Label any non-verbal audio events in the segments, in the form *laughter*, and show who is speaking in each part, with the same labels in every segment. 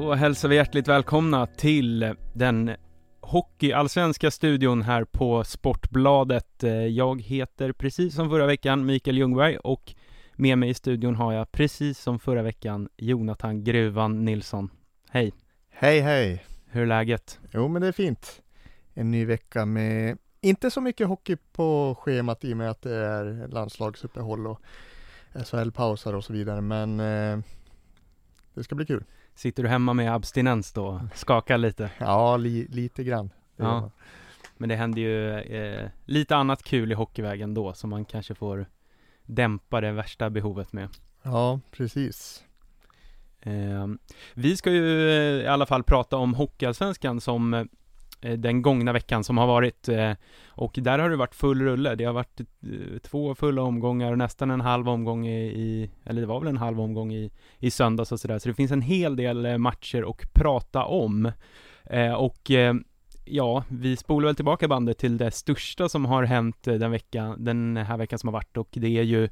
Speaker 1: Då hälsar vi hjärtligt välkomna till den hockeyallsvenska studion här på Sportbladet. Eh, Jag heter precis som förra veckan Mikael Ljungberg och med mig i studion har jag precis som förra veckan Jonathan Gruvan Nilsson. Hej!
Speaker 2: Hej hej!
Speaker 1: Hur är läget?
Speaker 2: Jo men det är fint. En ny vecka med inte så mycket hockey på schemat i och med att det är landslagsuppehåll och SHL-pausar och så vidare men eh, det ska bli kul.
Speaker 1: Sitter du hemma med abstinens då? Skakar lite?
Speaker 2: Ja, li, lite grann.
Speaker 1: Ja. Men det händer ju eh, lite annat kul i hockeyvägen då som man kanske får dämpa det värsta behovet med.
Speaker 2: ja, precis.
Speaker 1: Eh, vi ska ju eh, i alla fall prata om Hockeyallsvenskan som eh, Eh, den gångna veckan som har varit eh, och där har det varit full rulle. Det har varit eh, två fulla omgångar och nästan en halv omgång i, eller det var väl en halv omgång i, i söndags och sådär. Så det finns en hel del matcher att prata om. Och ja, vi spolar väl tillbaka bandet till det största som har hänt den veckan, den här veckan som har varit och det är ju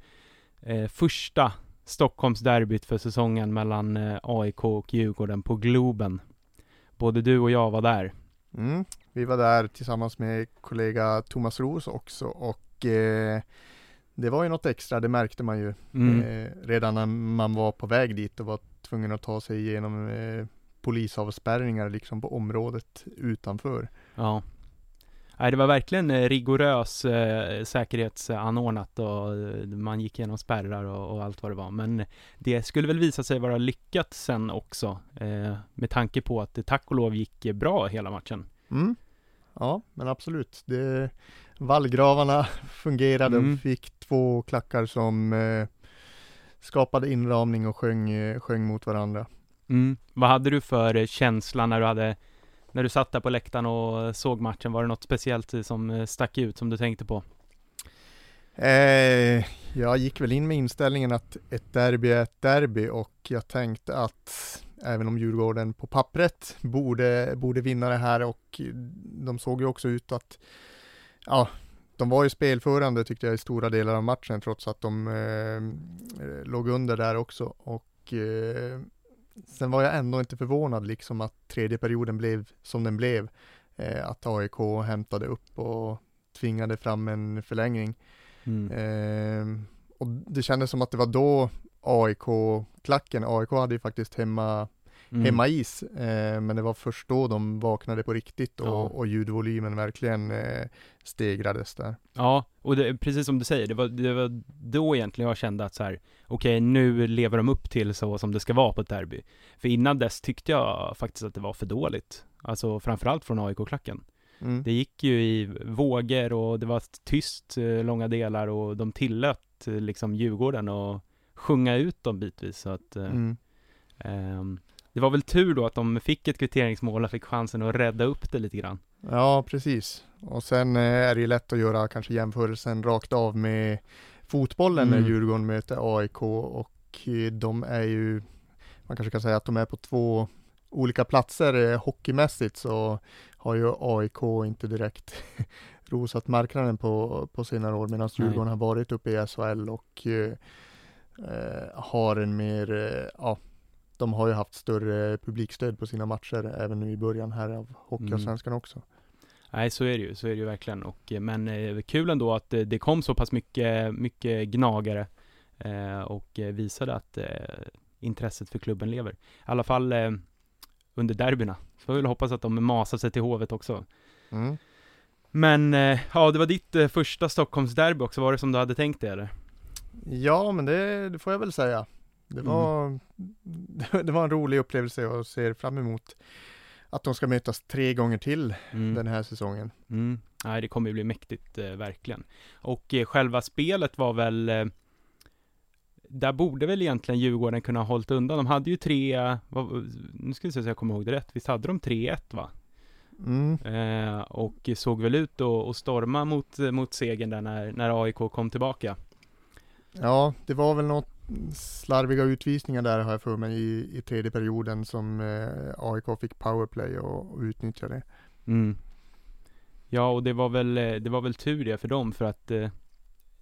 Speaker 1: första Stockholmsderbyt för säsongen mellan AIK och Djurgården på Globen. Både du och jag var där.
Speaker 2: Mm. Vi var där tillsammans med kollega Thomas Roos också och eh, det var ju något extra, det märkte man ju
Speaker 1: Mm.
Speaker 2: eh, redan när man var på väg dit och var tvungen att ta sig igenom eh, polisavspärrningar liksom på området utanför.
Speaker 1: Ja. Nej, det var verkligen eh, rigorös eh, säkerhetsanordnat och eh, man gick igenom spärrar och, och allt vad det var. Men det skulle väl visa sig vara lyckat sen också eh, med tanke på att det tack och lov gick bra hela matchen.
Speaker 2: Mm. Ja, men absolut. Det, vallgravarna *laughs* fungerade
Speaker 1: Mm.
Speaker 2: och fick två klackar som eh, skapade inramning och sjöng, sjöng mot varandra.
Speaker 1: Mm. Vad hade du för känsla när du hade när du satt där på läktaren och såg matchen? Var det något speciellt eh, som eh, stack ut som du tänkte på?
Speaker 2: Eh, jag gick väl in med inställningen att ett derby är ett derby och jag tänkte att även om Djurgården på pappret borde, borde vinna det här och de såg ju också ut att ja, de var ju spelförande tyckte jag i stora delar av matchen trots att de eh, låg under där också och eh, sen var jag ändå inte förvånad liksom att tredje perioden blev som den blev. Eh, att AIK hämtade upp och tvingade fram en förlängning.
Speaker 1: Mm.
Speaker 2: Eh, och det kändes som att det var då AIK-klacken, AIK hade ju faktiskt hemma,
Speaker 1: Mm.
Speaker 2: hemmais, eh, men det var först då de vaknade på riktigt och,
Speaker 1: Ja.
Speaker 2: och ljudvolymen verkligen eh, stegrades där.
Speaker 1: Ja, och det, precis som du säger, det var, det var då egentligen jag kände att så här, okej, nu lever de upp till så som det ska vara på ett derby. För innan dess tyckte jag faktiskt att det var för dåligt. Alltså framförallt från AIK-klacken.
Speaker 2: Mm.
Speaker 1: Det gick ju i vågor och det var tyst eh, långa delar och de tillät eh, liksom Djurgården att sjunga ut dem bitvis. Så att, eh,
Speaker 2: Mm.
Speaker 1: Det var väl tur då att de fick ett kvitteringsmål och fick chansen att rädda upp det lite grann.
Speaker 2: Ja, precis. Och sen eh, är det ju lätt att göra kanske jämförelsen rakt av med fotbollen
Speaker 1: Mm.
Speaker 2: när Djurgården möter AIK och eh, de är ju, man kanske kan säga att de är på två olika platser eh, hockeymässigt så har ju AIK inte direkt *laughs* rosat marknaden på, på senare år medan
Speaker 1: Nej.
Speaker 2: Djurgården har varit uppe i SHL och eh, har en mer, eh, ja, de har ju haft större publikstöd på sina matcher även nu i början här av Hockeyallsvenskan också.
Speaker 1: Nej, så är det ju, så är det ju verkligen. Och, eh, men eh, kul ändå att eh, det kom så pass mycket, mycket gnagare eh, och eh, visade att eh, intresset för klubben lever. I alla fall eh, under derbyna. Så får vi väl hoppas att de masar sig till Hovet också.
Speaker 2: Mm.
Speaker 1: Men ja, det var ditt första Stockholmsderby också. Var det som du hade tänkt dig eller?
Speaker 2: Ja, men det, det får jag väl säga. Det
Speaker 1: Mm.
Speaker 2: var, *laughs* det var en rolig upplevelse och ser fram emot att de ska mötas tre gånger till
Speaker 1: Mm.
Speaker 2: den här säsongen.
Speaker 1: Mm. Nej, det kommer ju bli mäktigt, eh, verkligen. Och eh, själva spelet var väl eh, där borde väl egentligen Djurgården kunna ha hållit undan. De hade ju tre, vad, nu ska vi se så jag kommer ihåg det rätt, visst hade de 3-1 va?
Speaker 2: Mm.
Speaker 1: Eh, och såg väl ut att storma mot, mot segern där när, när AIK kom tillbaka.
Speaker 2: Ja, det var väl något slarviga utvisningar där har jag för mig i, i tredje perioden som eh, AIK fick powerplay och, och utnyttjade.
Speaker 1: Mm. Ja, och det var väl, eh, det var väl tur det för dem för att eh,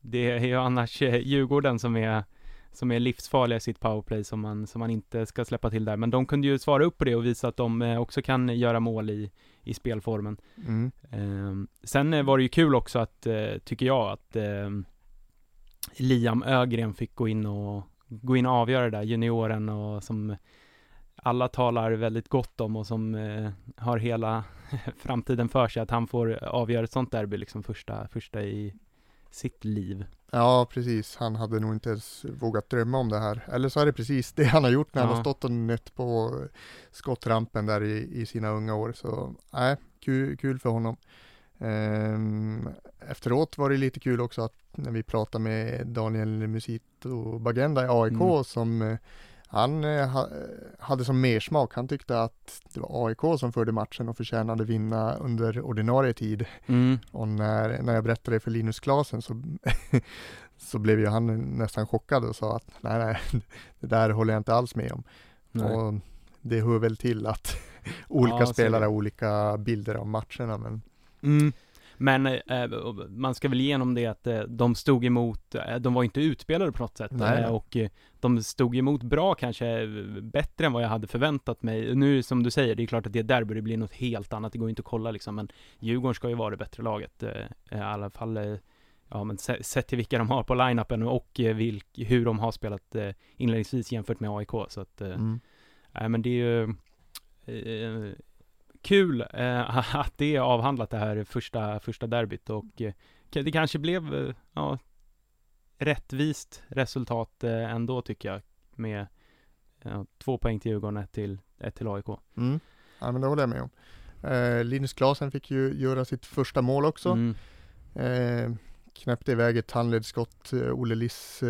Speaker 1: det är ju annars eh, Djurgården som är som är livsfarliga i sitt powerplay som man, som man inte ska släppa till där. Men de kunde ju svara upp på det och visa att de eh, också kan göra mål i, i spelformen.
Speaker 2: Mm.
Speaker 1: Eh, sen var det ju kul också att, tycker jag, att eh, Liam Ögren fick gå in och gå in och avgöra det där, junioren och som alla talar väldigt gott om och som eh, har hela *laughs* framtiden för sig att han får avgöra ett sånt derby liksom första, första i sitt liv.
Speaker 2: Ja, precis. Han hade nog inte ens vågat drömma om det här. Eller så är det precis det han har gjort när han
Speaker 1: Ja.
Speaker 2: har stått och nött på skottrampen där i, i sina unga år. Så nej, kul, kul för honom. Ehm, efteråt var det lite kul också att när vi pratade med Daniel Musito Bagenda i AIK
Speaker 1: Mm.
Speaker 2: som eh, han eh, ha, hade som mersmak. Han tyckte att det var AIK som förde matchen och förtjänade vinna under ordinarie tid.
Speaker 1: Mm.
Speaker 2: Och när, när jag berättade det för Linus Klasen så, *laughs* så blev ju han nästan chockad och sa att nej, nej, *laughs* det där håller jag inte alls med om.
Speaker 1: Nej.
Speaker 2: Och det hör väl till att *laughs* olika
Speaker 1: Ja,
Speaker 2: spelare har olika bilder av matcherna, men
Speaker 1: Mm. Men eh, man ska väl igenom det att eh, de stod emot, eh, de var inte utspelade på något sätt. Eh, och eh, de stod emot bra kanske, eh, bättre än vad jag hade förväntat mig. Nu som du säger, det är klart att det är derby, det blir något helt annat, det går inte att kolla liksom. Men Djurgården ska ju vara det bättre laget. I alla fall, ja men se- sett till vilka de har på line-upen och vilk, hur de har spelat inledningsvis jämfört med AIK. Så att,
Speaker 2: mm.
Speaker 1: Men det är ju kul eh, *laughs* att det är avhandlat det här första, första derbyt och eh, det kanske blev eh, ja, rättvist resultat eh, ändå tycker jag med två poäng till Djurgården, ett till, ett till AIK.
Speaker 2: Mm. Ja, men det håller jag med om. Eh, Linus Klasen fick ju göra sitt första mål också.
Speaker 1: Mm.
Speaker 2: Eh, knäppte iväg ett handledsskott. Olle Liss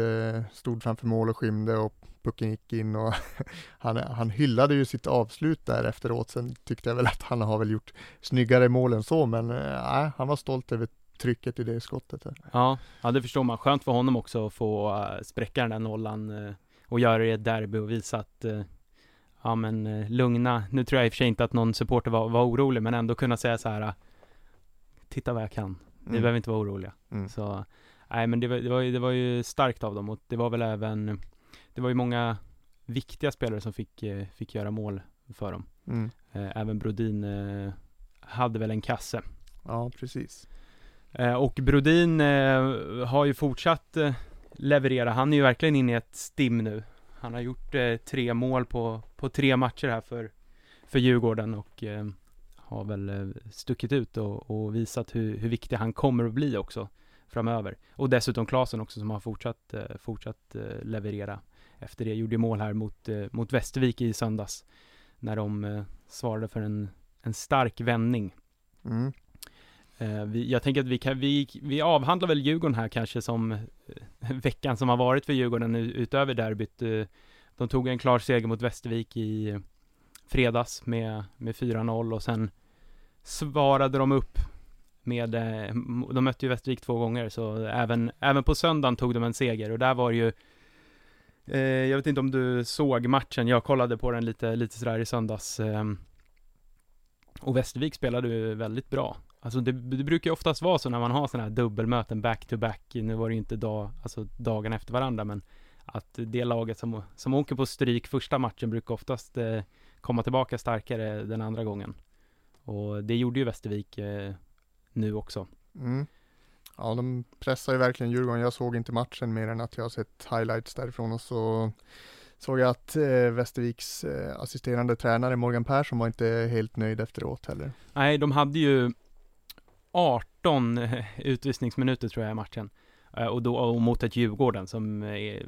Speaker 2: stod framför mål och skymde och pucken gick in och *laughs* han, han hyllade ju sitt avslut där efteråt. Sen tyckte jag väl att han har väl gjort snyggare mål än så, men eh, nej, han var stolt över trycket i det skottet.
Speaker 1: Ja, ja, det förstår man. Skönt för honom också att få uh, spräcka den där nollan eh, och göra det i ett derby och visa att eh, ja men eh, lugna, nu tror jag i och för sig inte att någon supporter var, var orolig, men ändå kunna säga så här titta vad jag kan. Ni
Speaker 2: Mm.
Speaker 1: behöver inte vara oroliga.
Speaker 2: Mm.
Speaker 1: Så, nej men det var, det, var, det var ju starkt av dem och det var väl även, det var ju många viktiga spelare som fick, eh, fick göra mål för dem.
Speaker 2: Mm.
Speaker 1: Eh, även Brodin eh, hade väl en kasse.
Speaker 2: Ja, precis.
Speaker 1: Och Brodin har ju fortsatt leverera. Han är ju verkligen inne i ett stim nu. Han har gjort tre mål på, på tre matcher här för, för Djurgården och har väl stuckit ut och, och visat hur, hur viktig han kommer att bli också framöver. Och dessutom Klasen också som har fortsatt, fortsatt leverera efter det. Gjorde mål här mot, eh, mot Västervik i söndags när de eh, svarade för en, en stark vändning.
Speaker 2: Mm.
Speaker 1: Eh, vi, jag tänker att vi, kan, vi, vi avhandlar väl Djurgården här kanske som *laughs* veckan som har varit för Djurgården utöver derbyt. De tog en klar seger mot Västervik i fredags med, med 4-0 och sen svarade de upp med, de mötte ju Västervik två gånger så även, även på söndagen tog de en seger och där var det ju eh, jag vet inte om du såg matchen, jag kollade på den lite, lite sådär i söndags Eh, och Västervik spelade ju väldigt bra. Alltså det, det brukar ju oftast vara så när man har sådana här dubbelmöten back to back. Nu var det ju inte dag, alltså dagarna efter varandra, men att det laget som, som åker på stryk första matchen brukar oftast eh, komma tillbaka starkare den andra gången. Och det gjorde ju Västervik eh, nu också.
Speaker 2: Mm. Ja, de pressar ju verkligen Djurgården. Jag såg inte matchen mer än att jag har sett highlights därifrån och så såg jag att eh, Västerviks eh, assisterande tränare Morgan Persson var inte helt nöjd efteråt heller.
Speaker 1: Nej, de hade ju 18 eh, utvisningsminuter tror jag i matchen. Eh, och då och mot ett Djurgården som är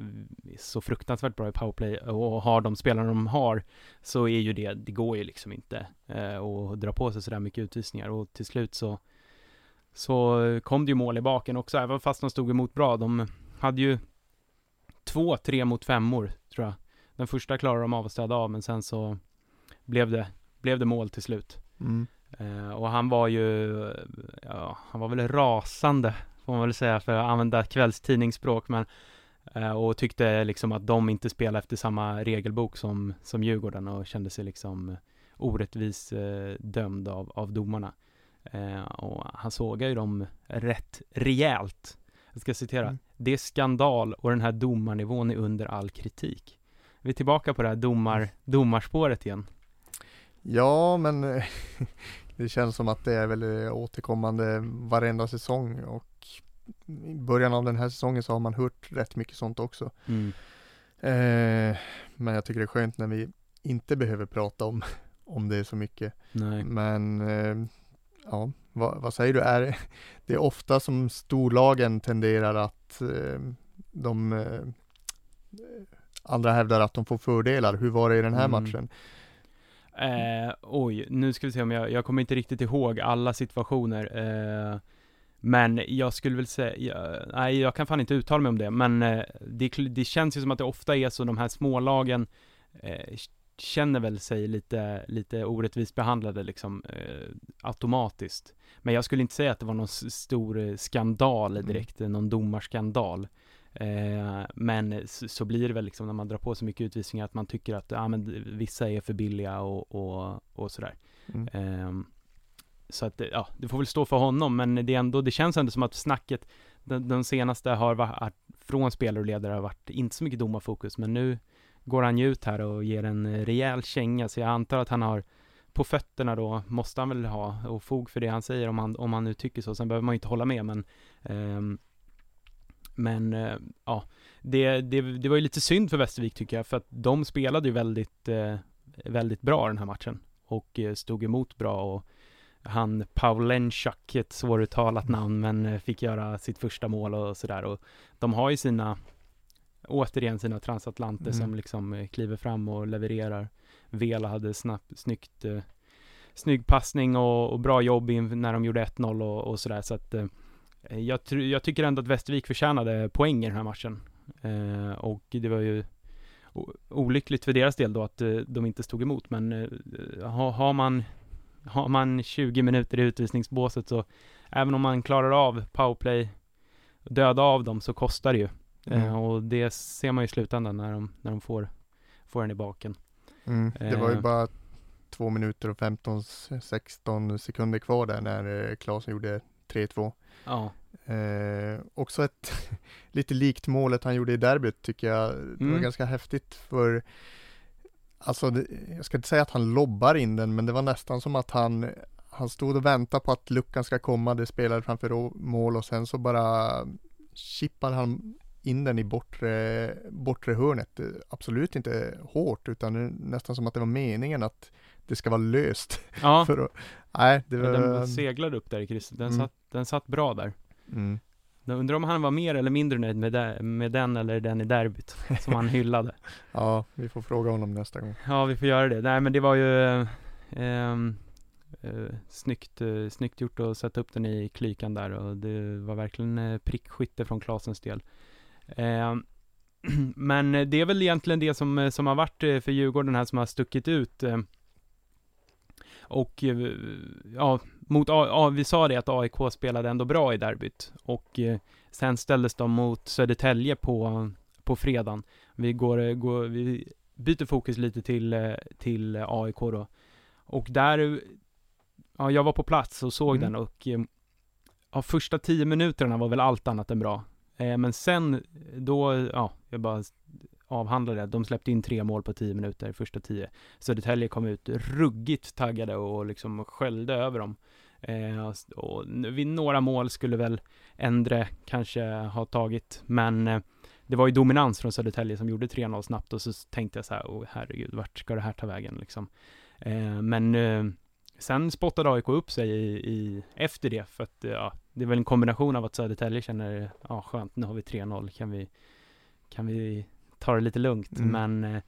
Speaker 1: så fruktansvärt bra i powerplay och har de spelarna de har så är ju det, det går ju liksom inte eh, att dra på sig sådär mycket utvisningar och till slut så så kom det ju mål i baken också även fast de stod emot bra. De hade ju två tre mot femmor, tror jag. Den första klarade de av att städa av, men sen så blev det, blev det mål till slut.
Speaker 2: Mm.
Speaker 1: Eh, och han var ju, ja, han var väl rasande, får man väl säga, för att använda kvällstidningsspråk, men eh, och tyckte liksom att de inte spelade efter samma regelbok som, som Djurgården och kände sig liksom orättvis eh, dömd av, av domarna. Eh, och han sågar ju dem rätt rejält. Jag ska citera.
Speaker 2: Mm.
Speaker 1: Det är skandal och den här domarnivån är under all kritik. Vi är tillbaka på det här domar, domarspåret igen.
Speaker 2: Ja, men *laughs* det känns som att det är väl eh, återkommande varenda säsong och i början av den här säsongen så har man hört rätt mycket sånt också.
Speaker 1: Mm.
Speaker 2: Eh, men jag tycker det är skönt när vi inte behöver prata om, *laughs* om det så mycket.
Speaker 1: Nej.
Speaker 2: Men eh, ja, vad, vad säger du? Är, det är ofta som storlagen tenderar att eh, de eh, andra hävdar att de får fördelar. Hur var det i den här
Speaker 1: Mm.
Speaker 2: matchen?
Speaker 1: Eh, oj, nu ska vi se om jag, jag kommer inte riktigt ihåg alla situationer. Eh, men jag skulle väl säga, ja, nej jag kan fan inte uttala mig om det, men eh, det, det känns ju som att det ofta är så de här smålagen eh, känner väl sig lite, lite orättvist behandlade liksom eh, automatiskt. Men jag skulle inte säga att det var någon stor eh, skandal
Speaker 2: Mm.
Speaker 1: direkt, någon domarskandal. Eh, men så, så blir det väl liksom när man drar på så mycket utvisningar att man tycker att ja, men vissa är för billiga och, och, och sådär.
Speaker 2: Mm.
Speaker 1: Ehm, så att, ja, det får väl stå för honom, men det är ändå, det känns ändå som att snacket, den, den senaste har varit, från spelare och ledare har varit inte så mycket domarfokus, men nu går han ju ut här och ger en rejäl känga, så jag antar att han har på fötterna då, måste han väl ha, och fog för det han säger om han, om han nu tycker så, sen behöver man ju inte hålla med, men ehm, men eh, ja, det, det, det var ju lite synd för Västervik tycker jag, för att de spelade ju väldigt, eh, väldigt bra den här matchen och eh, stod emot bra och han Paulenchak, ett svåruttalat namn, men eh, fick göra sitt första mål och sådär. Och de har ju sina, återigen sina transatlanter
Speaker 2: Mm.
Speaker 1: som liksom eh, kliver fram och levererar. Vela hade snabbt, snyggt, eh, snygg passning och, och bra jobb in, när de gjorde 1-0 och, och sådär så att eh, jag, jag tycker ändå att Västervik förtjänade poäng i den här matchen. Eh, och det var ju olyckligt för deras del då att eh, de inte stod emot, men eh, har, har man har man 20 minuter i utvisningsbåset så även om man klarar av powerplay döda av dem så kostar det ju.
Speaker 2: Mm.
Speaker 1: Eh, och det ser man ju i slutändan när de, när de får, får den i baken.
Speaker 2: Mm. Det var ju
Speaker 1: Eh.
Speaker 2: bara två minuter och 15-16 sekunder kvar där när eh, Klasen gjorde 3-2.
Speaker 1: Ja,
Speaker 2: Eh, också ett *laughs* lite likt målet han gjorde i derbyt tycker jag. Det var
Speaker 1: Mm.
Speaker 2: ganska häftigt för Alltså, det, jag ska inte säga att han lobbar in den, men det var nästan som att han Han stod och väntade på att luckan ska komma, det spelade framför mål och sen så bara chippar han in den i bortre, bortre hörnet. Eh, Absolut inte hårt, utan nästan som att det var meningen att det ska vara löst.
Speaker 1: ja *laughs*
Speaker 2: För att, nej, det var...
Speaker 1: den seglade upp där i krysset. Den,
Speaker 2: Mm.
Speaker 1: satt, den satt bra där.
Speaker 2: Mm.
Speaker 1: Jag undrar om han var mer eller mindre nöjd med, det, med den eller den i derbyt som han hyllade. *laughs*
Speaker 2: Ja, vi får fråga honom nästa gång.
Speaker 1: Ja, vi får göra det. Nej, men det var ju eh, eh, snyggt, eh, snyggt gjort att sätta upp den i klykan där och det var verkligen eh, prickskytte från Klasens del. Ehm, *clears throat* men eh, det är väl egentligen det som, eh, som har varit eh, för Djurgården här som har stuckit ut. eh. Och eh, ja, mot A- vi sa det att AIK spelade ändå bra i derbyt och eh, sen ställdes de mot Södertälje på, på fredagen. Vi går, eh, går vi byter fokus lite till, eh, till eh, AIK då. Och där, ja jag var på plats och såg
Speaker 2: Mm.
Speaker 1: den och eh, ja, första tio minuterna var väl allt annat än bra. Eh, men sen, då, ja, jag bara avhandlade det. De släppte in tre mål på tio minuter, första tio. Södertälje kom ut ruggigt taggade och liksom sköljde över dem. Eh, och vid några mål skulle väl Endre kanske ha tagit, men eh, det var ju dominans från Södertälje som gjorde 3-0 snabbt och så tänkte jag så här, åh herregud, vart ska det här ta vägen liksom? Eh, men eh, sen spottade AIK upp sig i, i, efter det, för att ja, det är väl en kombination av att Södertälje känner, ja skönt, nu har vi 3-0, kan vi, kan vi ta det lite lugnt?
Speaker 2: Mm.
Speaker 1: Men eh,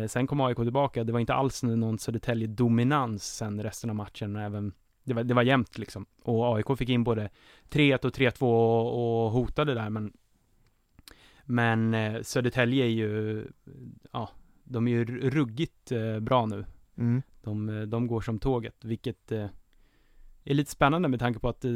Speaker 1: eh, sen kom AIK tillbaka, det var inte alls någon Södertälje-dominans sen resten av matchen, även det var, det var jämnt liksom. Och AIK fick in både 3-1 och 3-2 och, och hotade där, men Men eh, Södertälje är ju, ja, de är ju ruggigt eh, bra nu.
Speaker 2: Mm.
Speaker 1: De, eh, de går som tåget, vilket eh, är lite spännande med tanke på att eh,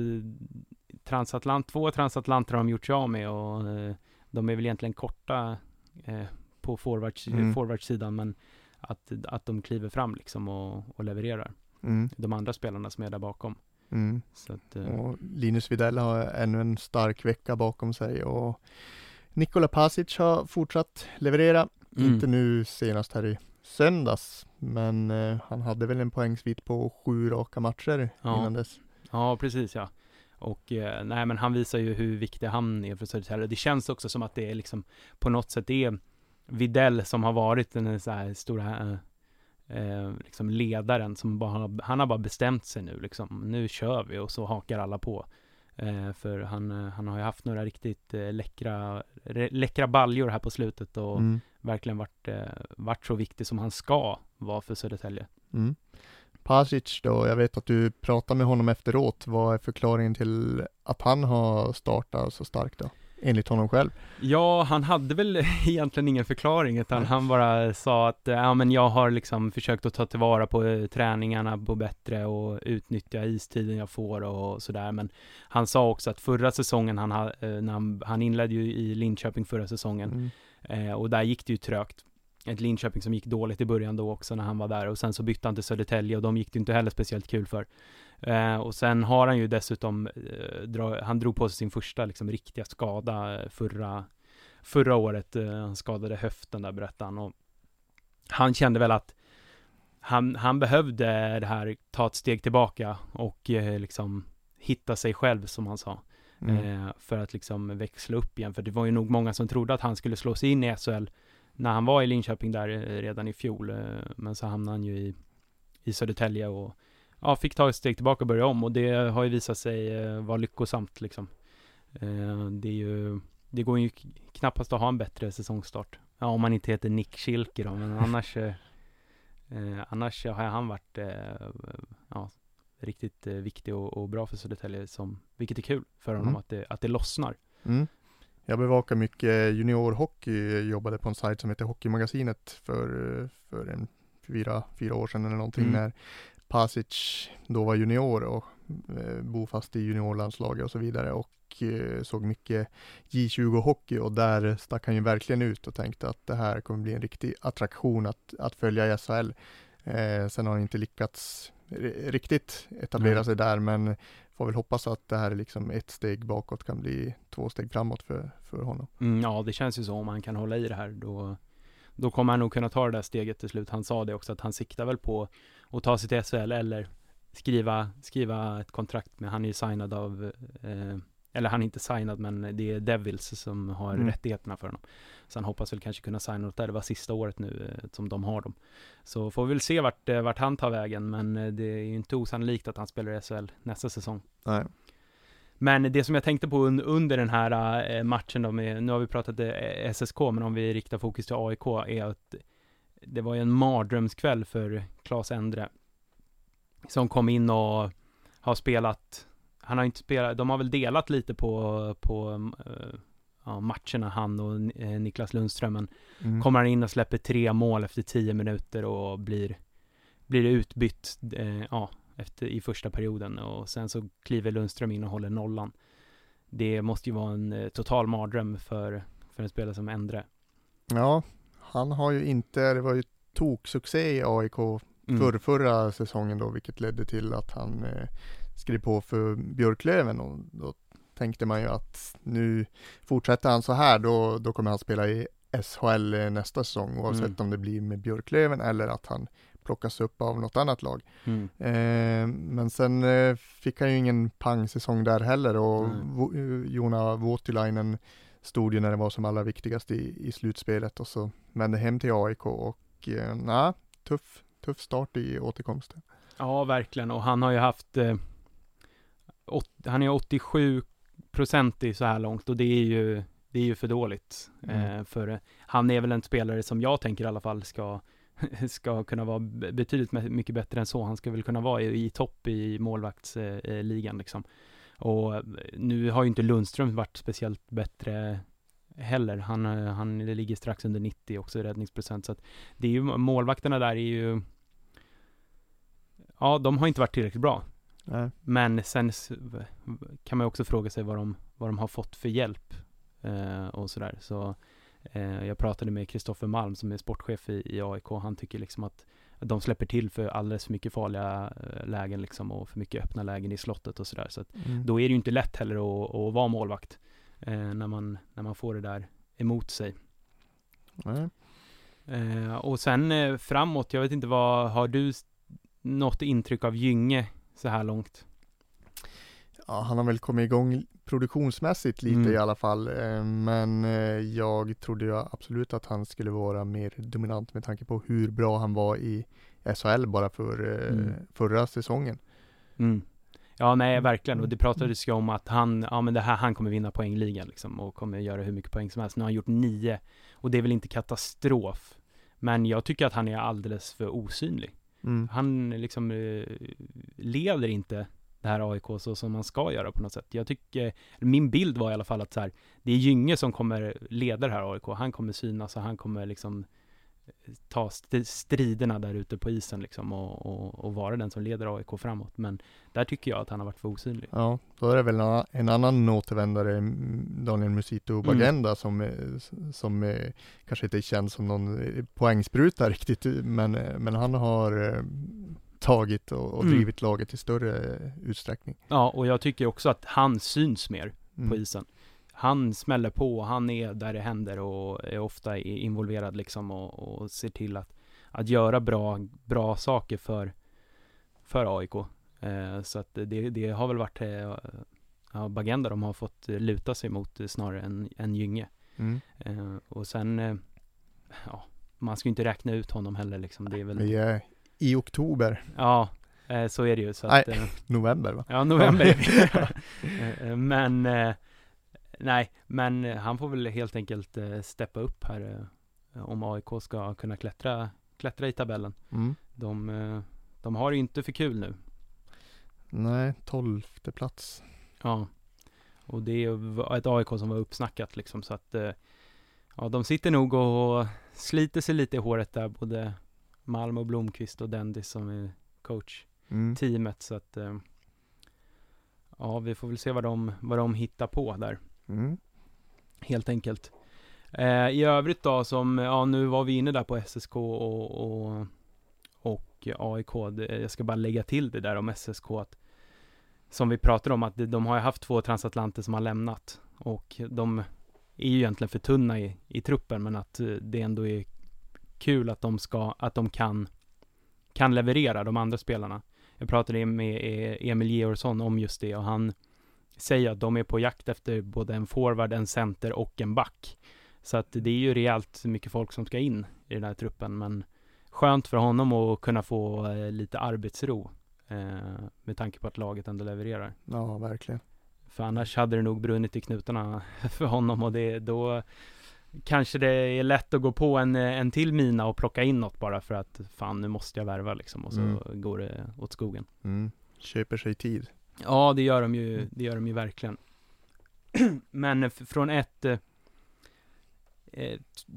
Speaker 1: transatlant, två transatlanter har de gjort sig av med och eh, de är väl egentligen korta eh, på forwards,
Speaker 2: Mm.
Speaker 1: forwardsidan men att, att de kliver fram liksom och, och levererar.
Speaker 2: Mm.
Speaker 1: De andra spelarna som är där bakom.
Speaker 2: Mm.
Speaker 1: Att,
Speaker 2: Och Linus Widell har ännu en stark vecka bakom sig och Nikola Pasic har fortsatt leverera.
Speaker 1: mm.
Speaker 2: Inte nu senast här i söndags, men eh, han hade väl en poängsvit på sju raka matcher
Speaker 1: Ja.
Speaker 2: innan dess.
Speaker 1: Ja, precis ja. Och eh, nej, men han visar ju hur viktig han är för Södertälje. Det känns också som att det är liksom på något sätt det är Videll som har varit den så här stora eh, eh, liksom ledaren som bara, han har bara bestämt sig nu liksom. Nu kör vi och så hakar alla på. Eh, för han, eh, han har ju haft några riktigt eh, läckra, re, läckra baljor här på slutet och
Speaker 2: Mm.
Speaker 1: verkligen varit, eh, varit så viktig som han ska vara för Södertälje.
Speaker 2: Mm. Pasic då, jag vet att du pratade med honom efteråt. Vad är förklaringen till att han har startat så starkt då? Enligt honom själv.
Speaker 1: Ja, han hade väl *laughs* egentligen ingen förklaring, utan
Speaker 2: Nej.
Speaker 1: han bara sa att, eh, ja men jag har liksom försökt att ta tillvara på eh, träningarna på bättre och utnyttja istiden jag får och sådär, men han sa också att förra säsongen, han, ha- eh, när han, han inledde ju i Linköping förra säsongen,
Speaker 2: Mm.
Speaker 1: och där gick det ju trögt. Ett Linköping som gick dåligt i början då också när han var där och sen så bytte han till Södertälje och de gick det inte heller speciellt kul för. Eh, och sen har han ju dessutom, eh, dra, han drog på sig sin första liksom riktiga skada eh, förra, förra året. Eh, han skadade höften där berättade han och han kände väl att han, han behövde det här, ta ett steg tillbaka och eh, liksom hitta sig själv som han sa.
Speaker 2: Mm.
Speaker 1: Eh, för att liksom växla upp igen. För det var ju nog många som trodde att han skulle slå sig in i SHL när han var i Linköping där redan i fjol. Men så hamnade han ju i, i Södertälje och ja, fick ta ett steg tillbaka och börja om. Och det har ju visat sig eh, vara lyckosamt liksom. Eh, det är ju, det går ju knappast att ha en bättre säsongstart. Ja, om man inte heter Nick Schilke då, men annars *laughs* eh, eh, annars har han varit eh, ja, riktigt eh, viktig och, och bra för Södertälje som, vilket är kul för honom
Speaker 2: Mm.
Speaker 1: att, det, att det lossnar.
Speaker 2: Mm. Jag bevakar mycket juniorhockey, jag jobbade på en sajt som heter Hockeymagasinet för, för en fyra, fyra år sedan eller någonting
Speaker 1: Mm.
Speaker 2: när Pasic då var junior och eh, bofast i juniorlandslaget och så vidare och eh, såg mycket J20-hockey och där stack han ju verkligen ut och tänkte att det här kommer bli en riktig attraktion att, att följa i SHL. Eh, sen har han inte lyckats ri- riktigt etablera
Speaker 1: Nej.
Speaker 2: sig där men får väl hoppas att det här är liksom ett steg bakåt kan bli två steg framåt för, för honom.
Speaker 1: Mm, ja, det känns ju så om han kan hålla i det här då, då kommer han nog kunna ta det där steget till slut. Han sa det också att han siktar väl på att ta sig till SHL eller skriva, skriva ett kontrakt med, han är ju signad av, eh, eller han är inte signad men det är Devils som har
Speaker 2: Mm.
Speaker 1: rättigheterna för honom. Så han hoppas väl kanske kunna signa något där, det var sista året nu eh, som de har dem. Så får vi väl se vart, eh, vart han tar vägen, men eh, det är ju inte osannolikt att han spelar i SHL nästa säsong.
Speaker 2: Nej.
Speaker 1: Men det som jag tänkte på un under den här eh, matchen då med, nu har vi pratat eh, SSK, men om vi riktar fokus till AIK, är att det var ju en mardrömskväll för Claes Endre. Som kom in och har spelat, han har inte spelat, de har väl delat lite på, på eh, ja, matcherna, han och Niklas Lundström, men
Speaker 2: Mm.
Speaker 1: kommer han in och släpper tre mål efter tio minuter och blir, blir utbytt ja, efter, i första perioden och sen så kliver Lundström in och håller nollan. Det måste ju vara en eh, total mardröm för, för en spelare som Endre.
Speaker 2: Ja, han har ju inte, det var ju toksuccé i AIK
Speaker 1: Mm.
Speaker 2: för förra säsongen då, vilket ledde till att han eh, skrev på för Björklöven och då tänkte man ju att nu fortsätter han så här, då, då kommer han spela i SHL eh, nästa säsong, oavsett
Speaker 1: Mm.
Speaker 2: om det blir med Björklöven eller att han plockas upp av något annat lag.
Speaker 1: Mm.
Speaker 2: Eh, men sen eh, fick han ju ingen pangsäsong där heller och eh, Jona Voutilainen stod ju när det var som allra viktigast i, i slutspelet och så vände hem till AIK och eh, na, tuff, tuff start i återkomsten.
Speaker 1: Ja, verkligen. Och han har ju haft, eh, åt, han är 87 procent i så här långt och det är ju, det är ju för dåligt.
Speaker 2: Mm.
Speaker 1: Eh, för eh, han är väl en spelare som jag tänker i alla fall ska, *laughs* ska kunna vara betydligt mycket bättre än så. Han ska väl kunna vara i, i topp i målvaktsligan eh, ligan liksom. Och eh, nu har ju inte Lundström varit speciellt bättre heller. Han, eh, han ligger strax under 90 också i räddningsprocent. Så att det är ju, målvakterna där är ju Ja, de har inte varit tillräckligt bra.
Speaker 2: Nej.
Speaker 1: Men sen kan man också fråga sig vad de, vad de har fått för hjälp eh, och sådär. Så eh, jag pratade med Kristoffer Malm som är sportchef i, i AIK. Han tycker liksom att de släpper till för alldeles för mycket farliga eh, lägen liksom och för mycket öppna lägen i slottet och sådär. Så att
Speaker 2: Mm.
Speaker 1: då är det ju inte lätt heller att, att vara målvakt eh, när, man, när man får det där emot sig.
Speaker 2: Nej.
Speaker 1: Eh, och sen eh, framåt, jag vet inte vad, har du något intryck av Gynge så här långt?
Speaker 2: Ja, han har väl kommit igång produktionsmässigt lite
Speaker 1: Mm.
Speaker 2: i alla fall, eh, men eh, jag trodde ju absolut att han skulle vara mer dominant med tanke på hur bra han var i SHL bara för eh,
Speaker 1: Mm.
Speaker 2: förra säsongen.
Speaker 1: Mm. Ja, nej,
Speaker 2: Mm.
Speaker 1: verkligen. Och det pratades ju om att han, ja men det här, han kommer vinna poängligan liksom och kommer göra hur mycket poäng som helst. Nu har han gjort nio och det är väl inte katastrof. Men jag tycker att han är alldeles för osynlig.
Speaker 2: Mm.
Speaker 1: Han liksom eh, leder inte det här AIK så som man ska göra på något sätt. Jag tycker, min bild var i alla fall att så här, det är Gynge som kommer leda det här AIK. Han kommer synas och han kommer liksom eh, ta st- striderna där ute på isen liksom och, och, och vara den som leder AIK framåt. Men där tycker jag att han har varit för osynlig.
Speaker 2: Ja, då är det väl en, en annan återvändare, mm, Daniel Musito
Speaker 1: Mm.
Speaker 2: Bagenda, som, eh, som eh, kanske inte känns som någon poängspruta riktigt, men, men han har tagit och, och
Speaker 1: Mm.
Speaker 2: drivit laget i större utsträckning.
Speaker 1: Ja, och jag tycker också att han syns mer
Speaker 2: Mm.
Speaker 1: på isen. Han smäller på, han är där det händer och är ofta involverad liksom och, och ser till att, att göra bra, bra saker för, för AIK. Eh, så att det, det har väl varit eh, ja, Bagenda de har fått luta sig mot snarare än, än Gynge.
Speaker 2: Mm.
Speaker 1: Eh, och sen, eh, ja, man ska ju inte räkna ut honom heller liksom. Det är väl,
Speaker 2: Vi är i oktober,
Speaker 1: ja, eh, så är det ju. Så
Speaker 2: Nej.
Speaker 1: att, eh, *laughs*
Speaker 2: november va?
Speaker 1: Ja, november. *laughs* Eh, Men, nej, men han får väl helt enkelt steppa upp här om AIK ska kunna klättra, klättra i tabellen.
Speaker 2: Mm.
Speaker 1: De, de har det ju inte för kul nu.
Speaker 2: Nej, tolfte plats.
Speaker 1: Ja, och det är ett AIK som var uppsnackat liksom så att ja, de sitter nog och sliter sig lite i håret där, både Malm och Blomqvist och Dendis som är coach
Speaker 2: Mm.
Speaker 1: teamet så att eh, ja, vi får väl se vad de, vad de hittar på där.
Speaker 2: Mm.
Speaker 1: helt enkelt. Eh, I övrigt då som, ja nu var vi inne där på SSK och, och, och AIK. Jag ska bara lägga till det där om SSK att som vi pratade om att de har ju haft två transatlanter som har lämnat och de är ju egentligen för tunna i, i truppen men att eh, det ändå är kul att de ska, att de kan kan leverera de andra spelarna. Jag pratade med eh, Emil Georgsson om just det och han säger att de är på jakt efter både en forward, en center och en back. Så att det är ju rejält mycket folk som ska in i den här truppen, men skönt för honom att kunna få eh, lite arbetsro eh, med tanke på att laget ändå levererar.
Speaker 2: Ja, verkligen.
Speaker 1: För annars hade det nog brunnit i knutarna *laughs* för honom och det, då kanske det är lätt att gå på en, en till mina och plocka in något bara för att fan nu måste jag värva liksom och så
Speaker 2: Mm.
Speaker 1: går det åt skogen.
Speaker 2: Mm. Köper sig tid.
Speaker 1: Ja, det gör de ju, det gör de ju verkligen. *clears throat* Men från ett, eh,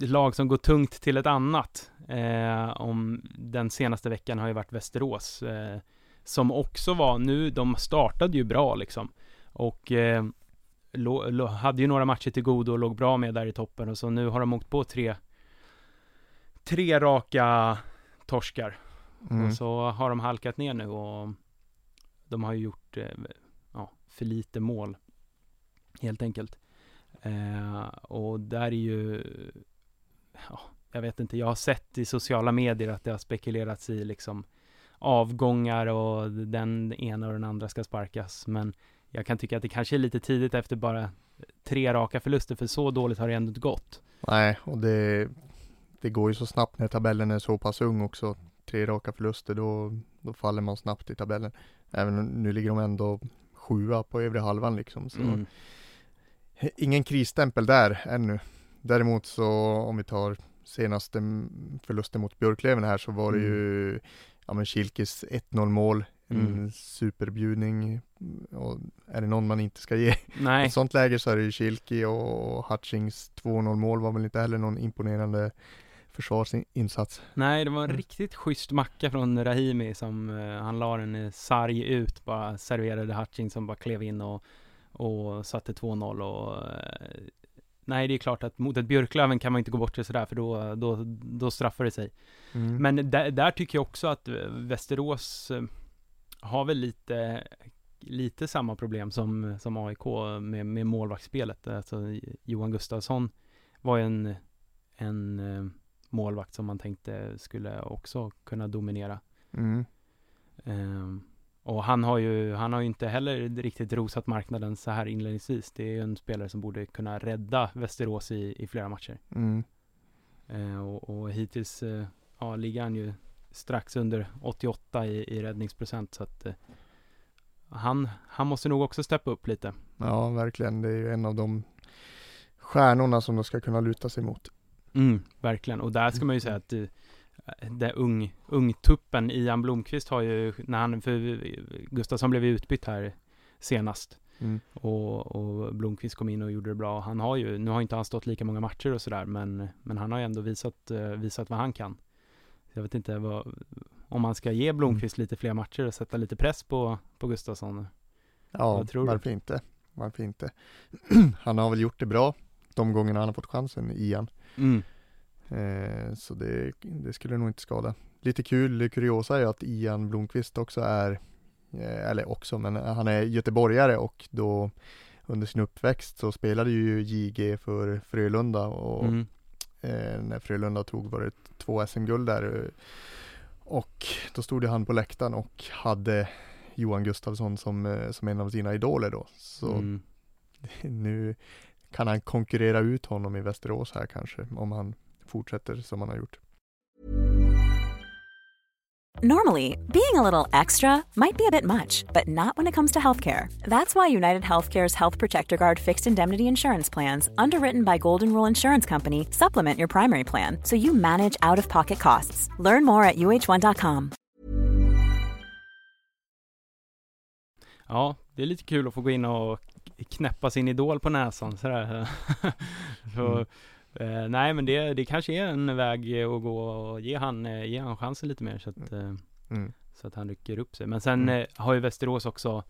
Speaker 1: lag som går tungt till ett annat, eh, om den senaste veckan har ju varit Västerås, eh, som också var, nu, de startade ju bra liksom, och hade ju några matcher till godo och låg bra med där i toppen, och så nu har de åkt på tre, tre raka torskar.
Speaker 2: Mm.
Speaker 1: Och så har de halkat ner nu och de har ju gjort eh, ja, för lite mål. Helt enkelt. Eh, och där är ju, ja, jag vet inte, jag har sett i sociala medier att det har spekulerats i liksom avgångar och den ena och den andra ska sparkas. Men jag kan tycka att det kanske är lite tidigt efter bara tre raka förluster, för så dåligt har det ändå inte gått.
Speaker 2: Nej, och det, det går ju så snabbt när tabellen är så pass ung också. Tre raka förluster, då, då faller man snabbt i tabellen. Även nu ligger de ändå sjua på övre halvan liksom. Så
Speaker 1: Mm.
Speaker 2: ingen krisstämpel där ännu. Däremot så om vi tar senaste förlusten mot Björklöven här så var det
Speaker 1: Mm.
Speaker 2: ju ja men Kilkes 1-0 mål en
Speaker 1: Mm.
Speaker 2: superbjudning och är det någon man inte ska ge *laughs* i
Speaker 1: Nej,
Speaker 2: ett sånt läge så är det ju Kilki och Hutchings 2-0 mål var väl inte heller någon imponerande försvarsinsats.
Speaker 1: nej det var en
Speaker 2: Mm.
Speaker 1: riktigt schysst macka från Rahimi som eh, han la den i sarg ut, bara serverade Hutchings som bara klev in och, och satte 2-0 och eh, Nej det är klart att mot ett Björklöven kan man inte gå bort sig sådär för då, då, då straffar det sig.
Speaker 2: Mm.
Speaker 1: Men där, där tycker jag också att eh, Västerås har väl lite, lite samma problem som, som AIK med, med målvaktsspelet. Alltså Johan Gustafsson var ju en, en eh, målvakt som man tänkte skulle också kunna dominera.
Speaker 2: Mm.
Speaker 1: Ehm, och han har ju, han har ju inte heller riktigt rosat marknaden så här inledningsvis. Det är ju en spelare som borde kunna rädda Västerås i, i flera matcher.
Speaker 2: Mm.
Speaker 1: Eh, och, och hittills eh, ja, ligger han ju strax under 88 i, i räddningsprocent så att eh, han, han måste nog också steppa upp lite.
Speaker 2: Ja, verkligen. Det är ju en av de stjärnorna som de ska kunna luta sig mot.
Speaker 1: Mm, verkligen. Och där ska man ju säga att eh, det ung, ungtuppen Ian Blomqvist har ju, när han, för Gustafsson blev ju utbytt här senast.
Speaker 2: Mm.
Speaker 1: Och, och Blomqvist kom in och gjorde det bra. Han har ju, nu har inte han stått lika många matcher och sådär, men, men han har ju ändå visat, eh, visat vad han kan. Jag vet inte vad, om man ska ge Blomqvist lite fler matcher och sätta lite press på, på Gustafsson.
Speaker 2: Ja,
Speaker 1: tror du?
Speaker 2: varför inte? Varför inte? *clears throat* han har väl gjort det bra de gångerna han har fått chansen, Ian.
Speaker 1: Mm.
Speaker 2: Eh, så det, det skulle nog inte skada. Lite kul, kuriosa är att Ian Blomqvist också är, eh, eller också, men han är göteborgare och då under sin uppväxt så spelade ju JG för Frölunda och
Speaker 1: Mm.
Speaker 2: Eh, när Frölunda tog var det två SM-guld där eh, och då stod han på läktaren och hade Johan Gustafsson som, eh, som en av sina idoler då. Så
Speaker 1: Mm. *laughs*
Speaker 2: nu kan han konkurrera ut honom i Västerås här kanske om han fortsätter som han har gjort.
Speaker 3: Normally, being a little extra might be a bit much, but not when it comes to healthcare. That's why United Healthcare's Health Protector Guard fixed indemnity insurance plans, underwritten by Golden Rule Insurance Company, supplement your primary plan so you manage out of pocket costs. Learn more at uh1.com.
Speaker 1: Ja, det är lite kul att få gå in och knäppa sin idol på näsan sådär. *laughs* Så, mm. Eh, nej men det, det kanske är en väg att gå och ge han, eh, ge han chansen lite mer så att, eh,
Speaker 2: Mm.
Speaker 1: så att han rycker upp sig. Men sen
Speaker 2: Mm.
Speaker 1: eh, har ju Västerås också,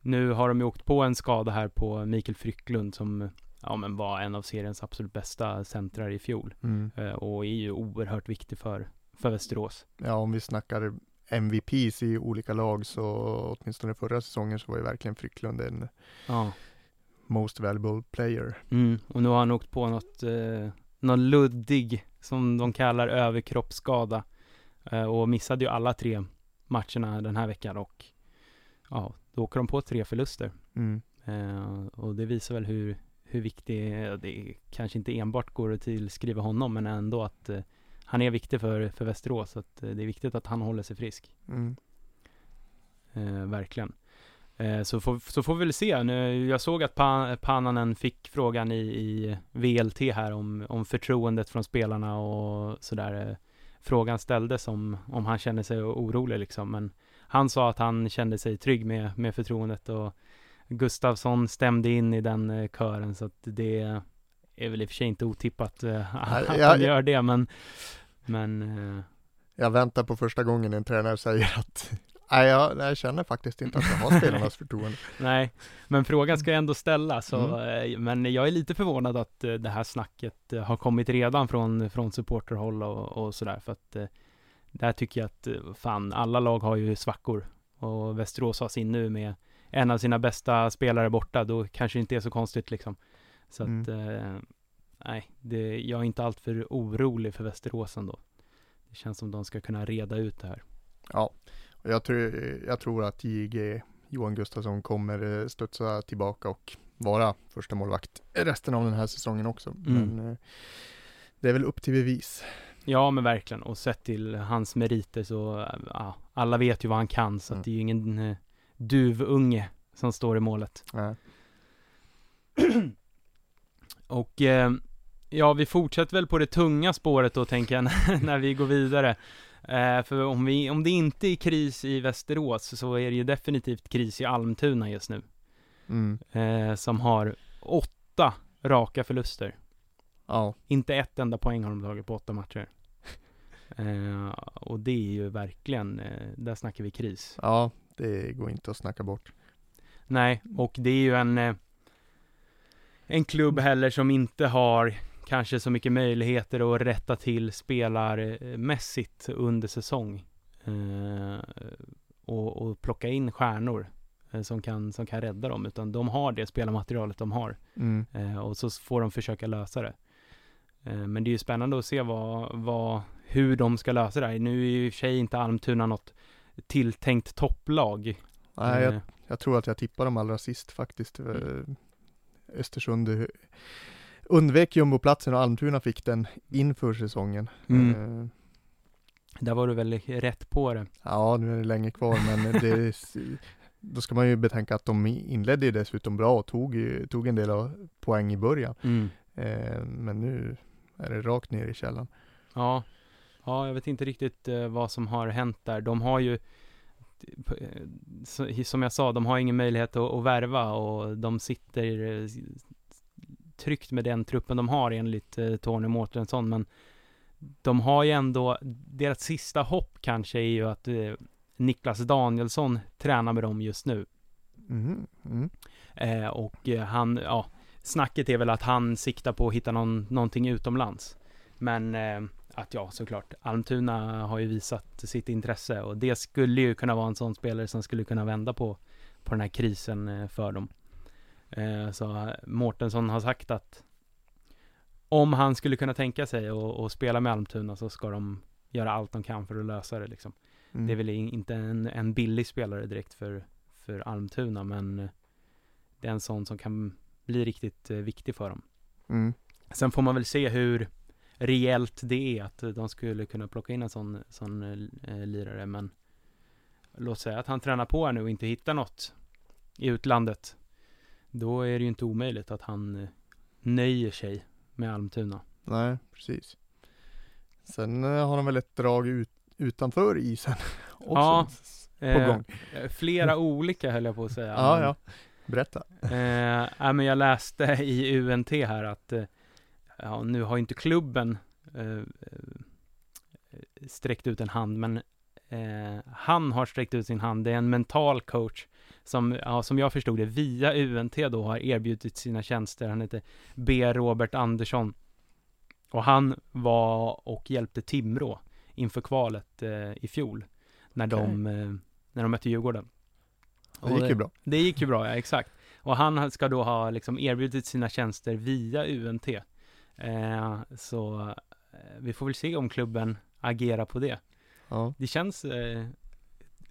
Speaker 1: nu har de ju åkt på en skada här på Mikael Frycklund som ja, men var en av seriens absolut bästa centrar i fjol.
Speaker 2: Mm.
Speaker 1: Eh, och är ju oerhört viktig för, för Västerås.
Speaker 2: Ja, om vi snackar MVPs i olika lag så åtminstone förra säsongen så var ju verkligen Frycklund en
Speaker 1: Ja.
Speaker 2: Most valuable player.
Speaker 1: Mm, och nu har han åkt på något, eh, någon luddig, som de kallar överkroppsskada. Eh, och missade ju alla tre matcherna den här veckan och ja, då åker de på tre förluster.
Speaker 2: Mm.
Speaker 1: Eh, och det visar väl hur, hur viktig, det kanske inte enbart går att tillskriva honom, men ändå att eh, han är viktig för, för Västerås. Så att eh, det är viktigt att han håller sig frisk.
Speaker 2: Mm.
Speaker 1: Eh, verkligen. Eh, så, får, så får vi väl se. Nu, jag såg att pa, Pananen fick frågan i, i VLT här om, om förtroendet från spelarna och sådär. Eh, frågan ställdes om, om han kände sig orolig liksom. Men han sa att han kände sig trygg med, med förtroendet och Gustavsson stämde in i den eh, kören så att det är väl i och för sig inte otippat *laughs* att
Speaker 2: jag-
Speaker 1: han gör det men men
Speaker 2: Jag väntar på första gången en tränare säger att Nej, jag, jag känner faktiskt inte att jag har spelarnas förtroende. *laughs*
Speaker 1: Nej, men frågan ska ändå ställas. Så,
Speaker 2: Mm.
Speaker 1: eh, Men jag är lite förvånad att eh, det här snacket eh, har kommit redan från, från supporterhåll och, och sådär. För att där tycker jag att fan, alla lag har ju svackor. Och Västerås har sin nu med en av sina bästa spelare borta. Då kanske det inte är så konstigt liksom. Så att, eh, nej, det, jag är inte alltför orolig för Västerås ändå. Det känns som de ska kunna reda ut det här.
Speaker 2: Ja, och jag tror, jag tror att JG Johan Gustafsson kommer eh, studsa tillbaka och vara första målvakt resten av den här säsongen också.
Speaker 1: Mm.
Speaker 2: Men eh, det är väl upp till bevis.
Speaker 1: Ja men verkligen och sett till hans meriter så, äh, ja, alla vet ju vad han kan så
Speaker 2: Mm.
Speaker 1: att det är ju ingen eh, duvunge som står i målet.
Speaker 2: Nej. *clears throat*
Speaker 1: Och eh, ja, vi fortsätter väl på det tunga spåret då tänker jag *laughs* när vi går vidare. Eh, för om, vi, om det inte är kris i Västerås så är det ju definitivt kris i Almtuna just nu.
Speaker 2: Mm.
Speaker 1: Eh, som har åtta raka förluster.
Speaker 2: Ja,
Speaker 1: Inte ett enda poäng har de tagit på åtta matcher. *laughs* Eh, och det är ju verkligen, eh, där snackar vi kris.
Speaker 2: ja, det går inte att snacka bort.
Speaker 1: Nej, och det är ju en eh, En klubb heller som inte har kanske så mycket möjligheter att rätta till spelarmässigt under säsong. Eh, och, och plocka in stjärnor eh, som, kan, som kan rädda dem, utan de har det spelarmaterialet de har.
Speaker 2: Mm.
Speaker 1: Eh, och så får de försöka lösa det. Eh, men det är ju spännande att se vad, vad, hur de ska lösa det här. Nu är ju i och för sig inte Almtuna något tilltänkt topplag.
Speaker 2: Nej, jag,
Speaker 1: Eh,
Speaker 2: jag tror att jag tippade dem allra sist faktiskt. Eh, Östersund undvek jumboplatsen och Almtuna fick den inför säsongen.
Speaker 1: Mm.
Speaker 2: Eh,
Speaker 1: Där var du väl rätt på det.
Speaker 2: Ja, nu är det länge kvar, men det, *laughs* då ska man ju betänka att de inledde ju dessutom bra och tog, tog en del av poäng i början. Eh, men nu är det rakt ner i källan.
Speaker 1: Ja. Ja, jag vet inte riktigt eh, vad som har hänt där. De har ju, eh, som jag sa, de har ingen möjlighet att, att värva och de sitter eh, tryggt med den truppen de har enligt eh, Tony Mårtensson. Men de har ju ändå, deras sista hopp kanske är ju att eh, Niklas Danielsson tränar med dem just nu.
Speaker 2: Mhm, Mm.
Speaker 1: Eh, och eh, han, ja, snacket är väl att han siktar på att hitta någon, någonting utomlands. Men eh, att ja, såklart, Almtuna har ju visat sitt intresse och det skulle ju kunna vara en sån spelare som skulle kunna vända på, på den här krisen eh, för dem. Eh, så eh, Mårtensson har sagt att om han skulle kunna tänka sig att spela med Almtuna så ska de göra allt de kan för att lösa det liksom.
Speaker 2: Mm.
Speaker 1: Det är väl in- inte en, en billig spelare direkt för, för Almtuna, men eh, det är en sån som kan bli riktigt eh, viktig för dem.
Speaker 2: Mm.
Speaker 1: Sen får man väl se hur reellt det är att eh, de skulle kunna plocka in en sån, sån eh, lirare, men låt säga att han tränar på här nu och inte hittar något i utlandet. Då är det ju inte omöjligt att han eh, nöjer sig med Almtuna.
Speaker 2: Nej, precis. Sen eh, har de väl ett drag ut, utanför isen *laughs* också
Speaker 1: Ja,
Speaker 2: på
Speaker 1: Eh,
Speaker 2: gång.
Speaker 1: eh, Flera *laughs* olika höll jag på att säga.
Speaker 2: Ja,
Speaker 1: men-
Speaker 2: ja. Berätta.
Speaker 1: Eh, men jag läste i UNT här att eh, ja, nu har inte klubben eh, sträckt ut en hand, men eh, han har sträckt ut sin hand. Det är en mental coach som, ja, som jag förstod det, via UNT då har erbjudit sina tjänster. Han heter B. Robert Andersson. Och han var och hjälpte Timrå inför kvalet eh, i fjol, när, de, eh, när de mötte Djurgården.
Speaker 2: Det gick ju bra.
Speaker 1: Det gick ju bra, ja exakt. Och han ska då ha liksom erbjudit sina tjänster via UNT. Eh, så eh, vi får väl se om klubben agerar på det.
Speaker 2: Ja.
Speaker 1: Det känns eh,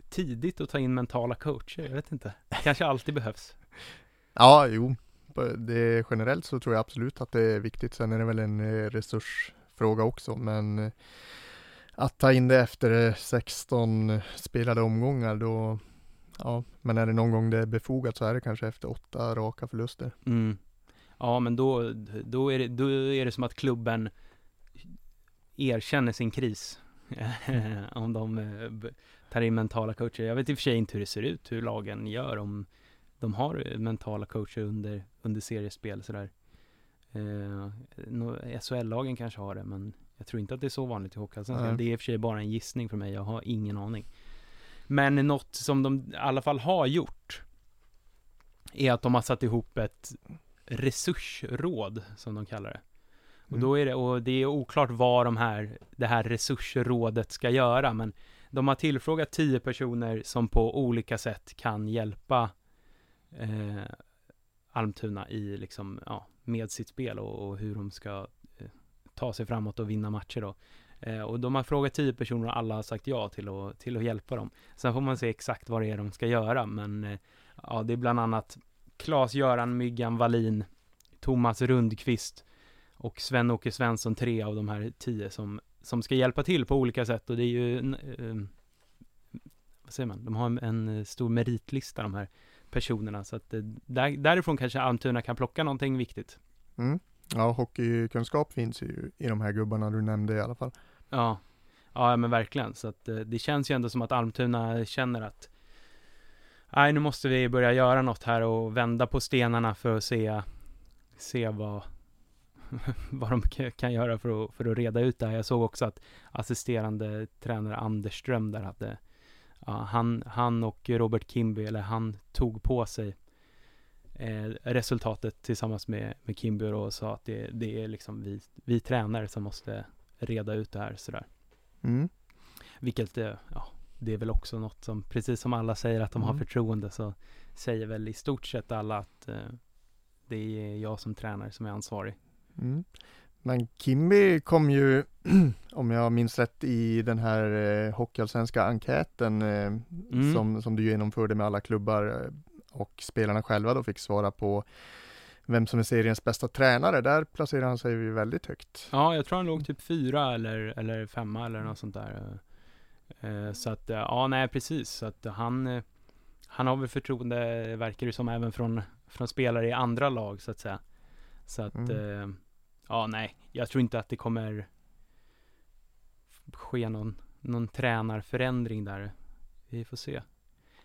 Speaker 1: tidigt att ta in mentala coacher, jag vet inte. Kanske alltid behövs. *laughs*
Speaker 2: ja, jo. Det, generellt så tror jag absolut att det är viktigt. Sen är det väl en eh, resursfråga också, men eh, att ta in det efter eh, 16 spelade omgångar då, ja, men är det någon gång det är befogat så är det kanske efter åtta raka förluster.
Speaker 1: Mm. Ja, men då, då, är det, då är det som att klubben erkänner sin kris. *laughs* om de eh, tar in mentala coacher. Jag vet i och för sig inte hur det ser ut, hur lagen gör om de har eh, mentala coacher under, under seriespel sådär. Eh, SHL-lagen kanske har det, men jag tror inte att det är så vanligt i Hockeyallsvenskan. Det är i och för sig bara en gissning för mig, jag har ingen aning. Men något som de i alla fall har gjort är att de har satt ihop ett resursråd, som de kallar det. Och
Speaker 2: Mm.
Speaker 1: då är det, och det är oklart vad de här, det här resursrådet ska göra, men de har tillfrågat tio personer som på olika sätt kan hjälpa eh, Almtuna i liksom, ja, med sitt spel och, och hur de ska eh, ta sig framåt och vinna matcher då. Eh, och de har frågat tio personer och alla har sagt ja till att, till att hjälpa dem. Sen får man se exakt vad det är de ska göra, men eh, ja, det är bland annat Klas-Göran, Myggan Wallin, Thomas Rundqvist och Sven-Åke Svensson, tre av de här tio som, som ska hjälpa till på olika sätt och det är ju, en, eh, vad säger man, de har en, en stor meritlista de här personerna så att eh, där, därifrån kanske Almtuna kan plocka någonting viktigt.
Speaker 2: Mm. Ja, hockeykunskap finns ju i de här gubbarna du nämnde i alla fall.
Speaker 1: Ja, Ja, men verkligen. Så att eh, det känns ju ändå som att Almtuna känner att Nej, nu måste vi börja göra något här och vända på stenarna för att se, se vad, *laughs* vad de kan göra för att, för att reda ut det här. Jag såg också att assisterande tränare Anders Ström där hade, ja, han, han och Robert Kimby, eller han tog på sig eh, resultatet tillsammans med, med Kimby och sa att det, det är liksom vi, vi tränare som måste reda ut det här sådär.
Speaker 2: Mm.
Speaker 1: Vilket, eh, ja, det är väl också något som, precis som alla säger att de har
Speaker 2: Mm.
Speaker 1: förtroende så säger väl i stort sett alla att eh, det är jag som tränare som är ansvarig.
Speaker 2: Mm. Men Kimby kom ju, *clears throat* om jag minns rätt, i den här eh, Hockeyallsvenska enkäten eh,
Speaker 1: Mm.
Speaker 2: som, som du genomförde med alla klubbar eh, och spelarna själva då fick svara på vem som är seriens bästa tränare. Där placerar han sig ju väldigt högt.
Speaker 1: Ja, jag tror han låg typ fyra eller, eller femma eller något sånt där. Eh, Så att, eh, ja nej precis. Så att han, eh, han har väl förtroende, verkar det som, även från, från spelare i andra lag så att säga. Så att,
Speaker 2: Mm.
Speaker 1: eh, ja nej, jag tror inte att det kommer ske någon, någon tränarförändring där. Vi får se.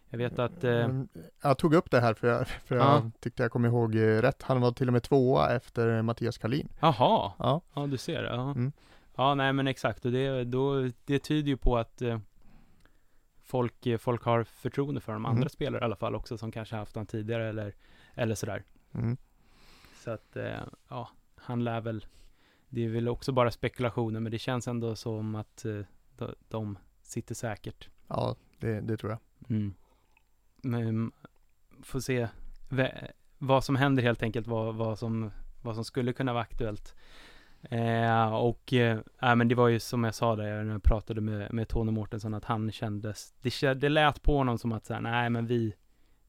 Speaker 1: Jag vet att, eh,
Speaker 2: Mm, Jag tog upp det här för jag, *laughs* för jag
Speaker 1: Ja.
Speaker 2: tyckte jag kom ihåg eh, rätt. Han var till och med tvåa efter Mattias Karlin.
Speaker 1: jaha,
Speaker 2: Ja,
Speaker 1: ja du ser, ja.
Speaker 2: Mm.
Speaker 1: Ja, nej men exakt, och det, då, det tyder ju på att eh, folk, eh, folk har förtroende för de
Speaker 2: Mm.
Speaker 1: andra spelare i alla fall också, som kanske haft honom tidigare eller, eller sådär.
Speaker 2: mm.
Speaker 1: Så att, eh, ja, han lär väl, det är väl också bara spekulationer, men det känns ändå som att eh, de, de sitter säkert.
Speaker 2: ja det, det tror jag.
Speaker 1: Mm. Men får se vad som händer helt enkelt, vad, vad, som, vad som skulle kunna vara aktuellt. Eh, och, eh, ja, men det var ju som jag sa där, när jag pratade med, med Tony Mårtensson, att han kändes, det, det lät på honom som att säga, nej men vi,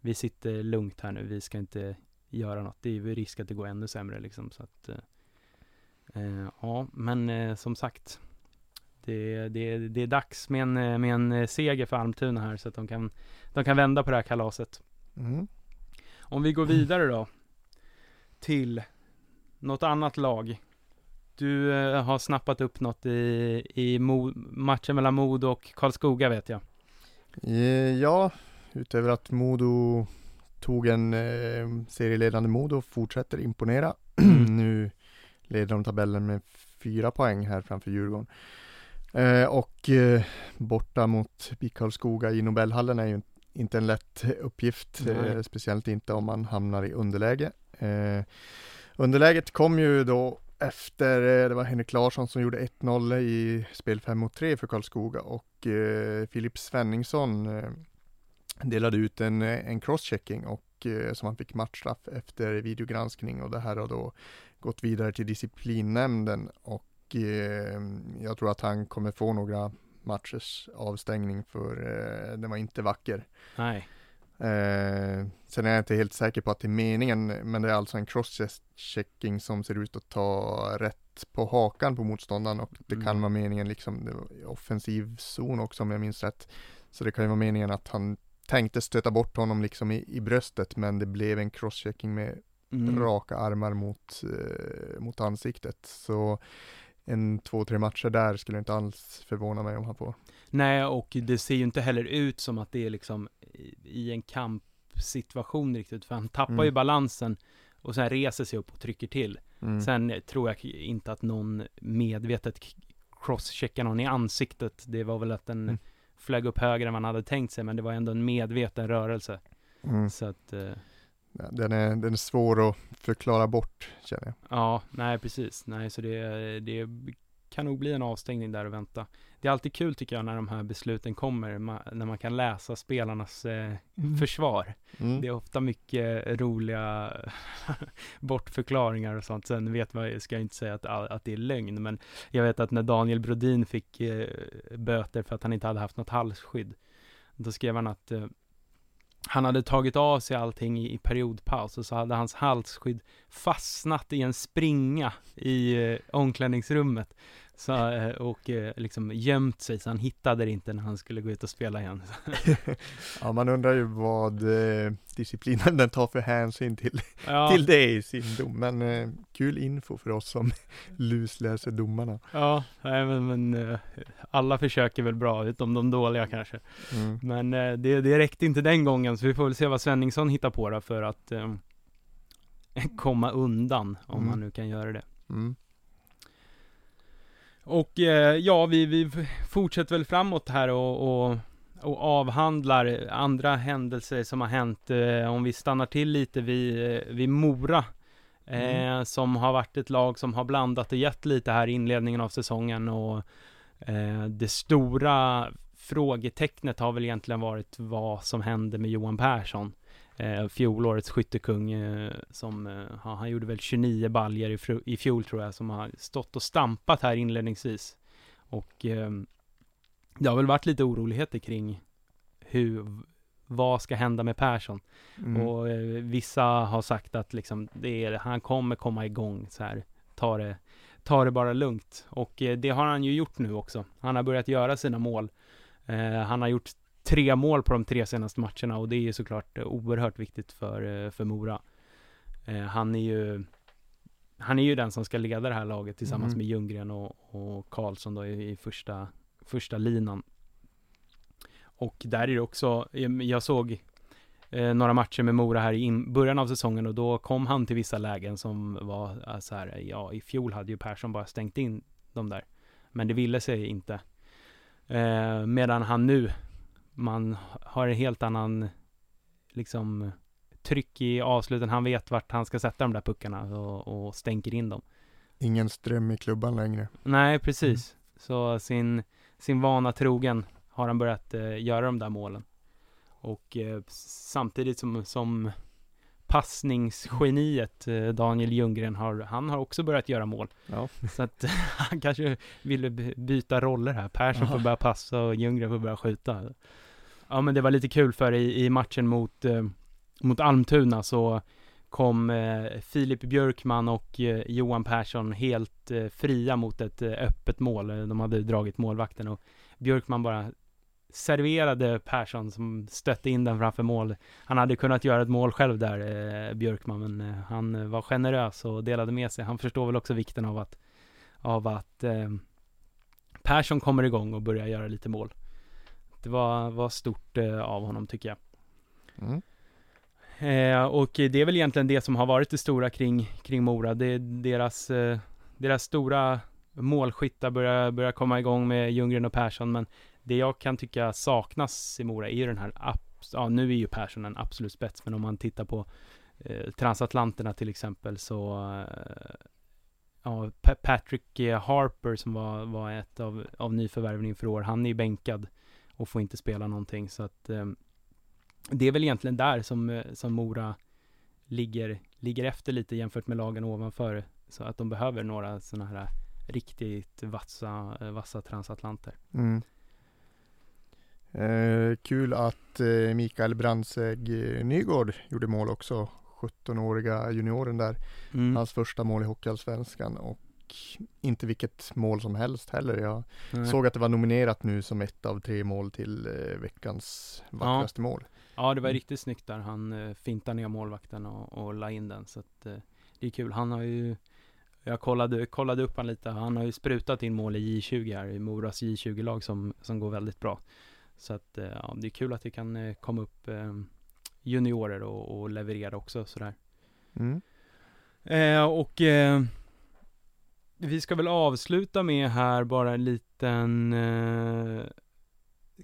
Speaker 1: vi sitter lugnt här nu, vi ska inte göra något, det är ju risk att det går ännu sämre liksom, så att, eh, eh, ja, men eh, som sagt, det, det, det är dags med en, eh, med en eh, seger för Almtuna här, så att de kan, de kan vända på det här kalaset.
Speaker 2: Mm.
Speaker 1: Om vi går vidare då till något annat lag. Du eh, har snappat upp något i, i Mo, matchen mellan Modo och Karlskoga vet jag.
Speaker 2: Ja, utöver att Modo tog en eh, serieledande Modo och fortsätter imponera. *clears throat* nu leder de tabellen med fyra poäng här framför Djurgården. Eh, och eh, borta mot BIK Karlskoga i Nobelhallen är ju inte en lätt uppgift, eh, speciellt inte om man hamnar i underläge. Eh, underläget kom ju då efter, eh, det var Henrik Larsson som gjorde 1-0 i spel 5 mot 3 för Karlskoga och eh, Filip Svenningsson delade ut en, eh, en crosschecking och eh, som han fick matchstraff efter videogranskning och det här har då gått vidare till disciplinnämnden och eh, jag tror att han kommer få några matchers avstängning för eh, den var inte vacker.
Speaker 1: Nej.
Speaker 2: Eh, sen är jag inte helt säker på att det är meningen, men det är alltså en crosschecking som ser ut att ta rätt på hakan på motståndaren och det kan
Speaker 1: Mm.
Speaker 2: vara meningen liksom, det offensiv zon också om jag minns rätt. Så det kan ju vara meningen att han tänkte stöta bort honom liksom i, i bröstet, men det blev en crosschecking med
Speaker 1: Mm.
Speaker 2: raka armar mot, eh, mot ansiktet. Så en två, tre matcher där skulle inte alls förvåna mig om han får.
Speaker 1: Nej, och det ser ju inte heller ut som att det är liksom i, i en kampsituation riktigt, för han tappar
Speaker 2: Mm.
Speaker 1: ju balansen och sen reser sig upp och trycker till.
Speaker 2: Mm.
Speaker 1: Sen tror jag inte att någon medvetet crosscheckar någon i ansiktet. Det var väl att den
Speaker 2: Mm.
Speaker 1: Flög upp högre än man hade tänkt sig, men det var ändå en medveten rörelse.
Speaker 2: Mm.
Speaker 1: Så att, eh,
Speaker 2: Ja, Den, är, den är svår att förklara bort känner jag.
Speaker 1: ja, nej precis. Nej, så det, det kan nog bli en avstängning där och vänta. Det är alltid kul tycker jag när de här besluten kommer, när man kan läsa spelarnas eh, försvar.
Speaker 2: Mm.
Speaker 1: Det är ofta mycket roliga *laughs* bortförklaringar och sånt. Sen vet man, ska jag inte säga att, att det är lögn, men jag vet att när Daniel Brodin fick eh, böter för att han inte hade haft något halsskydd, då skrev han att eh, han hade tagit av sig allting i, i periodpaus och så hade hans halsskydd fastnat i en springa i eh, omklädningsrummet. Så, eh, och eh, liksom gömt sig, så han hittade det inte när han skulle gå ut och spela igen. *laughs*
Speaker 2: ja, man undrar ju vad eh, disciplinen tar för hänsyn till,
Speaker 1: Ja,
Speaker 2: till det i sin dom. Men eh, kul info för oss som *laughs* lusläser domarna.
Speaker 1: ja nej, men, men alla försöker väl bra, utom de dåliga kanske.
Speaker 2: Mm.
Speaker 1: Men eh, det, det räckte inte den gången, så vi får väl se vad Svenningsson hittar på då för att komma undan, om
Speaker 2: Mm.
Speaker 1: man nu kan göra det.
Speaker 2: Mm.
Speaker 1: Och eh, ja, vi, vi fortsätter väl framåt här och, och, och avhandlar andra händelser som har hänt. Eh, om vi stannar till lite vid, eh, vid Mora. Eh,
Speaker 2: Mm.
Speaker 1: Som har varit ett lag som har blandat och gett lite här i inledningen av säsongen och eh, det stora frågetecknet har väl egentligen varit vad som hände med Johan Persson. Eh, fjolårets skyttekung eh, som, eh, han gjorde väl 29 baljer i, i fjol tror jag, som har stått och stampat här inledningsvis. Och eh, det har väl varit lite oroligheter kring hur, vad ska hända med Persson?
Speaker 2: Mm.
Speaker 1: Och eh, vissa har sagt att liksom, det är, han kommer komma igång så här, ta det, ta det bara lugnt. Och eh, det har han ju gjort nu också. Han har börjat göra sina mål. Eh, han har gjort tre mål på de tre senaste matcherna och det är ju såklart eh, oerhört viktigt för, eh, för Mora. Eh, han är ju han är ju den som ska leda det här laget tillsammans
Speaker 2: Mhm.
Speaker 1: med Ljunggren och, och Karlsson då i, i första, första linan. Och där är det också, jag jag såg eh, några matcher med Mora här i in, början av säsongen och då kom han till vissa lägen som var eh, så här, ja i fjol hade ju Persson bara stängt in de där. Men det ville sig inte. Eh, medan han nu, man har en helt annan liksom tryck i avsluten. Han vet vart han ska sätta de där puckarna och, och stänker in dem.
Speaker 2: Ingen ström i klubban längre.
Speaker 1: Nej, precis. Så sin, sin vana trogen har han börjat eh, göra de där målen. Och eh, samtidigt som, som passningsgeniet eh, Daniel Ljunggren har, han har också börjat göra mål.
Speaker 2: Ja.
Speaker 1: Så att *laughs* han kanske ville by- byta roller här. Persson får
Speaker 2: Ja.
Speaker 1: börja passa och Ljunggren får börja skjuta. Ja men det var lite kul för i, i matchen mot, eh, mot Almtuna så kom eh, Filip Björkman och eh, Johan Persson helt eh, fria mot ett eh, öppet mål. Eh, de hade dragit målvakten och Björkman bara serverade Persson som stötte in den framför mål. Han hade kunnat göra ett mål själv där, eh, Björkman, men eh, han var generös och delade med sig. Han förstår väl också vikten av att, av att eh, Persson kommer igång och börjar göra lite mål. Det var, var stort eh, av honom tycker jag.
Speaker 2: Mm.
Speaker 1: Eh, och det är väl egentligen det som har varit det stora kring, kring Mora. Det är deras, eh, deras stora målskyttar börjar, börjar komma igång med Ljunggren och Persson. Men det jag kan tycka saknas i Mora är ju den här, ja nu är ju Persson en absolut spets, men om man tittar på eh, transatlanterna till exempel så eh, Ja, Pa- Patrick Harper som var, var ett av, av nyförvärven inför år, han är ju bänkad och får inte spela någonting så att eh, det är väl egentligen där som, eh, som Mora ligger, ligger efter lite jämfört med lagen ovanför. Så att de behöver några sådana här riktigt vassa, eh, vassa transatlanter.
Speaker 2: Mm. Eh, kul att eh, Mikael Brandsäg eh, Nygård gjorde mål också. 17-åriga junioren där.
Speaker 1: Mm.
Speaker 2: Hans första mål i Hockeyallsvenskan och inte vilket mål som helst heller. Jag
Speaker 1: Nej.
Speaker 2: såg att det var nominerat nu som ett av tre mål till eh, veckans vackraste mål.
Speaker 1: Ja, det var
Speaker 2: Mm.
Speaker 1: riktigt snyggt där. Han eh, fintade ner målvakten och, och la in den. Så att eh, det är kul. Han har ju jag kollade, kollade upp han lite. Han har ju sprutat in mål i J20 här, i Moras J20-lag som, som går väldigt bra. Så att, eh, ja, det är kul att det kan eh, komma upp eh, juniorer och, och leverera också sådär.
Speaker 2: Mm.
Speaker 1: Eh, och eh, vi ska väl avsluta med här bara en liten eh,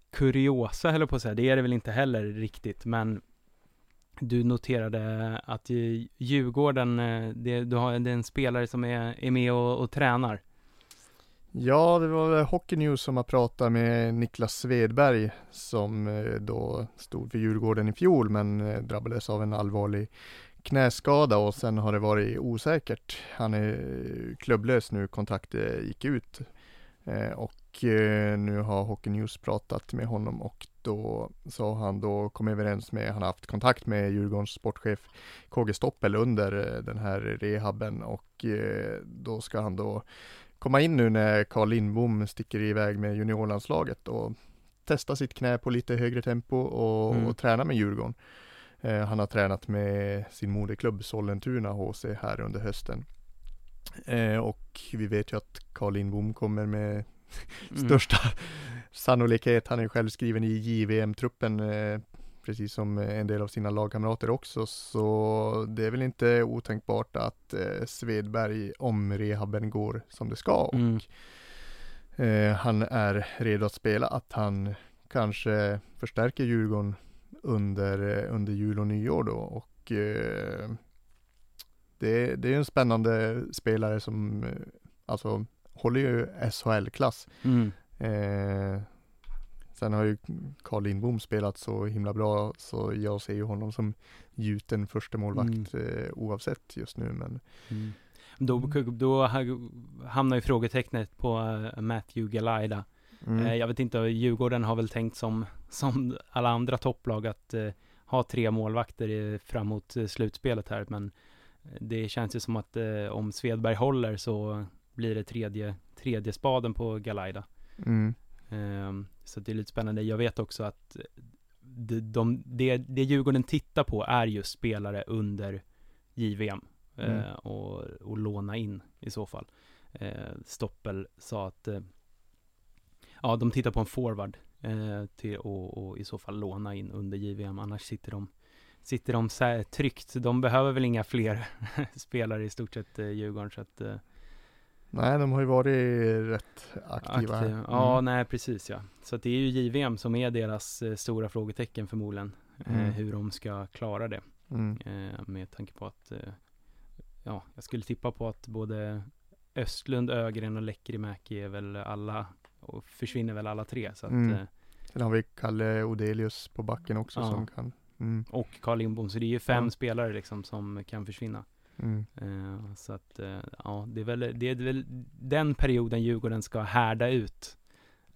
Speaker 1: kuriosa höll jag på att säga. Det är det väl inte heller riktigt, men du noterade att i Djurgården, eh, det, du har, det är en spelare som är, är med och, och tränar.
Speaker 2: Ja, det var Hockey News som har pratat med Niklas Svedberg som eh, då stod för Djurgården i fjol men eh, drabbades av en allvarlig knäskada och sen har det varit osäkert. Han är eh, klubblös nu, kontraktet gick ut Eh, och eh, nu har Hockey News pratat med honom och då har han då kommit överens med, han har haft kontakt med Djurgårdens sportchef KG Stoppel under eh, den här rehaben och eh, då ska han då komma in nu när Carl Lindbom sticker iväg med juniorlandslaget och testa sitt knä på lite högre tempo och,
Speaker 1: Mm.
Speaker 2: och träna med Djurgården. Eh, han har tränat med sin moderklubb Sollentuna HC här under hösten. Eh, och vi vet ju att Carl Lindbom kommer med *laughs*
Speaker 1: Mm.
Speaker 2: största sannolikhet. Han är själv skriven i JVM-truppen, eh, precis som en del av sina lagkamrater också. Så det är väl inte otänkbart att eh, Svedberg, om rehaben går som det ska och
Speaker 1: Mm.
Speaker 2: eh, han är redo att spela, att han kanske förstärker Djurgården under, eh, under jul och nyår då. Och eh, det, det är en spännande spelare som eh, alltså håller ju SHL-klass.
Speaker 1: Mm.
Speaker 2: Eh, sen har ju Carl Lindbom spelat så himla bra så jag ser ju honom som gjuten första målvakt eh, oavsett just nu men
Speaker 1: Mm. Då, då ha- hamnar ju frågetecknet på eh, Matthew Galajda.
Speaker 2: mm,
Speaker 1: Jag vet inte, Djurgården har väl tänkt som, som alla andra topplag att eh, ha tre målvakter framåt eh, slutspelet här, men eh, det känns ju som att eh, om Svedberg håller så blir det tredje, tredje spaden på Galajda.
Speaker 2: mm,
Speaker 1: Ehm, så det är lite spännande. Jag vet också att eh, de, de, det, det Djurgården tittar på är just spelare under JVM eh,
Speaker 2: Mm.
Speaker 1: och, och låna in i så fall. Eh, Stoppel sa att eh, ja, de tittar på en forward eh, till, och, och i så fall låna in under JVM. Annars sitter de Sitter de så tryggt, de behöver väl inga fler *laughs* spelare i stort sett eh, Djurgården så att eh,
Speaker 2: nej de har ju varit rätt aktiva.
Speaker 1: Aktiv. Ja,
Speaker 2: Mm.
Speaker 1: nej precis ja. Så att det är ju JVM som är deras eh, stora frågetecken förmodligen. Eh,
Speaker 2: Mm.
Speaker 1: hur de ska klara det.
Speaker 2: Mm.
Speaker 1: Eh, med tanke på att, eh, ja, jag skulle tippa på att både Östlund, Ögren och Lekkerimäki är väl alla, och försvinner väl alla tre. Så att,
Speaker 2: Mm.
Speaker 1: eh,
Speaker 2: Sen har vi Kalle Odelius på backen också
Speaker 1: Ja.
Speaker 2: som kan mm,
Speaker 1: och Carl Lindbom, så det är ju fem
Speaker 2: Ja.
Speaker 1: spelare liksom som kan försvinna.
Speaker 2: mm,
Speaker 1: Eh, så att, eh, ja, det är, väl, det är väl den perioden Djurgården ska härda ut.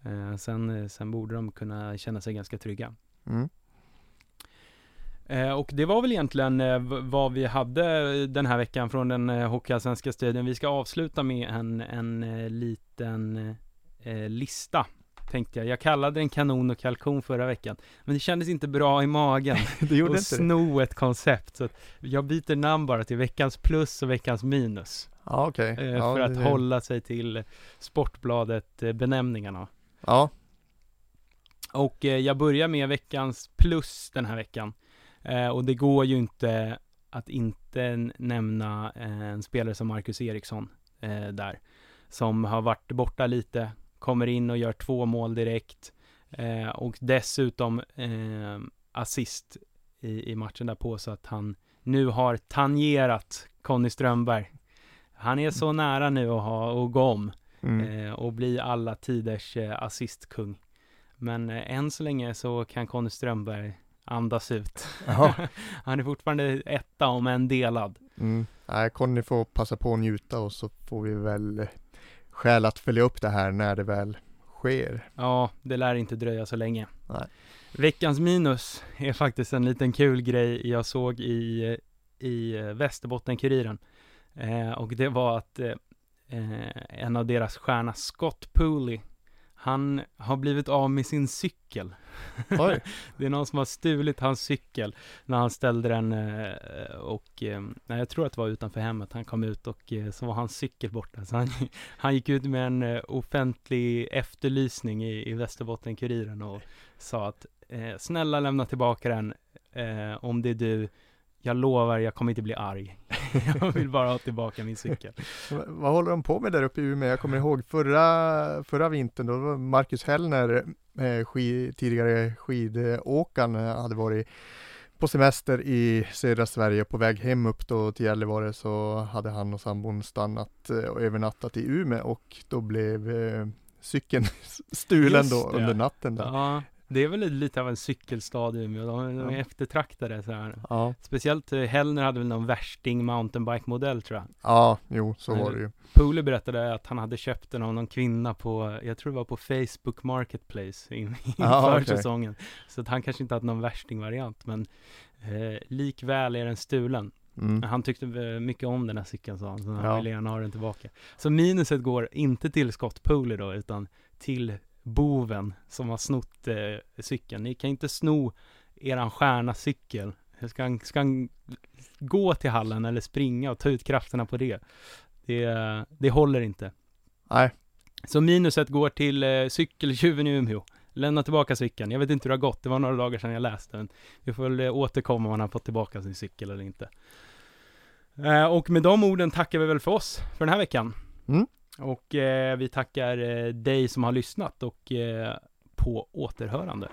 Speaker 1: Eh, sen, sen borde de kunna känna sig ganska trygga.
Speaker 2: mm.
Speaker 1: Och det var väl egentligen vad vi hade den här veckan från den Hockeyallsvenska studien. Vi ska avsluta med en, en liten eh, lista. Tänkte jag. Jag kallade den kanon och kalkon förra veckan. Men det kändes inte bra i magen. *laughs*
Speaker 2: Det gjorde
Speaker 1: och
Speaker 2: inte det?
Speaker 1: sno ett koncept. Så jag byter namn bara till veckans plus och veckans minus.
Speaker 2: Ja okej.
Speaker 1: Eh,
Speaker 2: Ja,
Speaker 1: för att
Speaker 2: det-
Speaker 1: hålla sig till Sportbladet eh, benämningarna.
Speaker 2: Ja,
Speaker 1: Och eh, jag börjar med veckans plus den här veckan. Eh, och det går ju inte att inte nämna eh, en spelare som Marcus Eriksson eh, där. Som har varit borta lite, kommer in och gör två mål direkt. Eh, och dessutom eh, assist i, i matchen därpå så att han nu har tangerat Conny Strömberg. Han är så nära nu att ha att gå om
Speaker 2: mm.
Speaker 1: eh, och bli alla tiders eh, assistkung. Men eh, än så länge så kan Conny Strömberg andas ut. *laughs* Han är fortfarande etta om en delad.
Speaker 2: Mm. Nej, Conny får passa på att njuta och så får vi väl eh, skäl att följa upp det här när det väl sker.
Speaker 1: Ja, det lär inte dröja så länge.
Speaker 2: Nej.
Speaker 1: Veckans minus är faktiskt en liten kul grej jag såg i, i Västerbotten-Kuriren. Eh, och det var att eh, eh, en av deras stjärna, Scott Pooley, han har blivit av med sin cykel. *laughs* Det är någon som har stulit hans cykel när han ställde den eh, och, eh, nej, jag tror att det var utanför hemmet. Han kom ut och eh, så var hans cykel borta. Så han, *laughs* han gick ut med en offentlig efterlysning i, i Västerbotten-Kuriren och sa att snälla lämna tillbaka den om det är du. Jag lovar, jag kommer inte bli arg. *laughs* jag vill bara ha tillbaka min cykel.
Speaker 2: Vad håller de på med där uppe i Umeå? Jag kommer ihåg förra, förra vintern, då var Marcus Hellner, eh, skid, tidigare skidåkaren, eh, hade varit på semester i södra Sverige på väg hem upp då till Gällivare så hade han och sambon stannat eh, och övernattat i Umeå och då blev eh, cykeln *laughs* stulen
Speaker 1: Just
Speaker 2: då
Speaker 1: det.
Speaker 2: under natten där.
Speaker 1: Ja, det är väl lite av en cykelstad i Umeå. De, de är eftertraktade så här.
Speaker 2: Ja,
Speaker 1: Speciellt eh, Hellner hade väl någon värsting mountainbike-modell tror jag.
Speaker 2: ja, jo, så var det ju.
Speaker 1: Pooley berättade att han hade köpt den av någon kvinna på, jag tror det var på Facebook Marketplace in, *laughs* inför
Speaker 2: Ja, okej.
Speaker 1: säsongen. Så att han kanske inte hade någon värsting-variant, men eh, likväl är den stulen.
Speaker 2: Mm.
Speaker 1: Han tyckte eh, mycket om den här cykeln sa han, så han
Speaker 2: Ja.
Speaker 1: ville gärna ha den tillbaka. Så minuset går inte till Scott Pooley då, utan till boven som har snott eh, cykeln. Ni kan inte sno eran stjärna cykel. Ska han, ska han gå till hallen eller springa och ta ut krafterna på det? Det, det håller inte.
Speaker 2: Nej,
Speaker 1: Så minuset går till eh, cykeltjuven i Umeå. Lämna tillbaka cykeln. Jag vet inte hur det har gått. Det var några dagar sedan jag läste den. Vi får väl eh, återkomma om han har fått tillbaka sin cykel eller inte. Eh, och med de orden tackar vi väl för oss för den här veckan.
Speaker 2: Mm.
Speaker 1: Och eh, vi tackar eh, dig som har lyssnat och eh, på återhörande.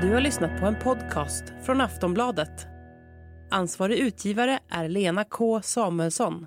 Speaker 4: Du har lyssnat på en podcast från Aftonbladet. Ansvarig utgivare är Lena K Samuelsson.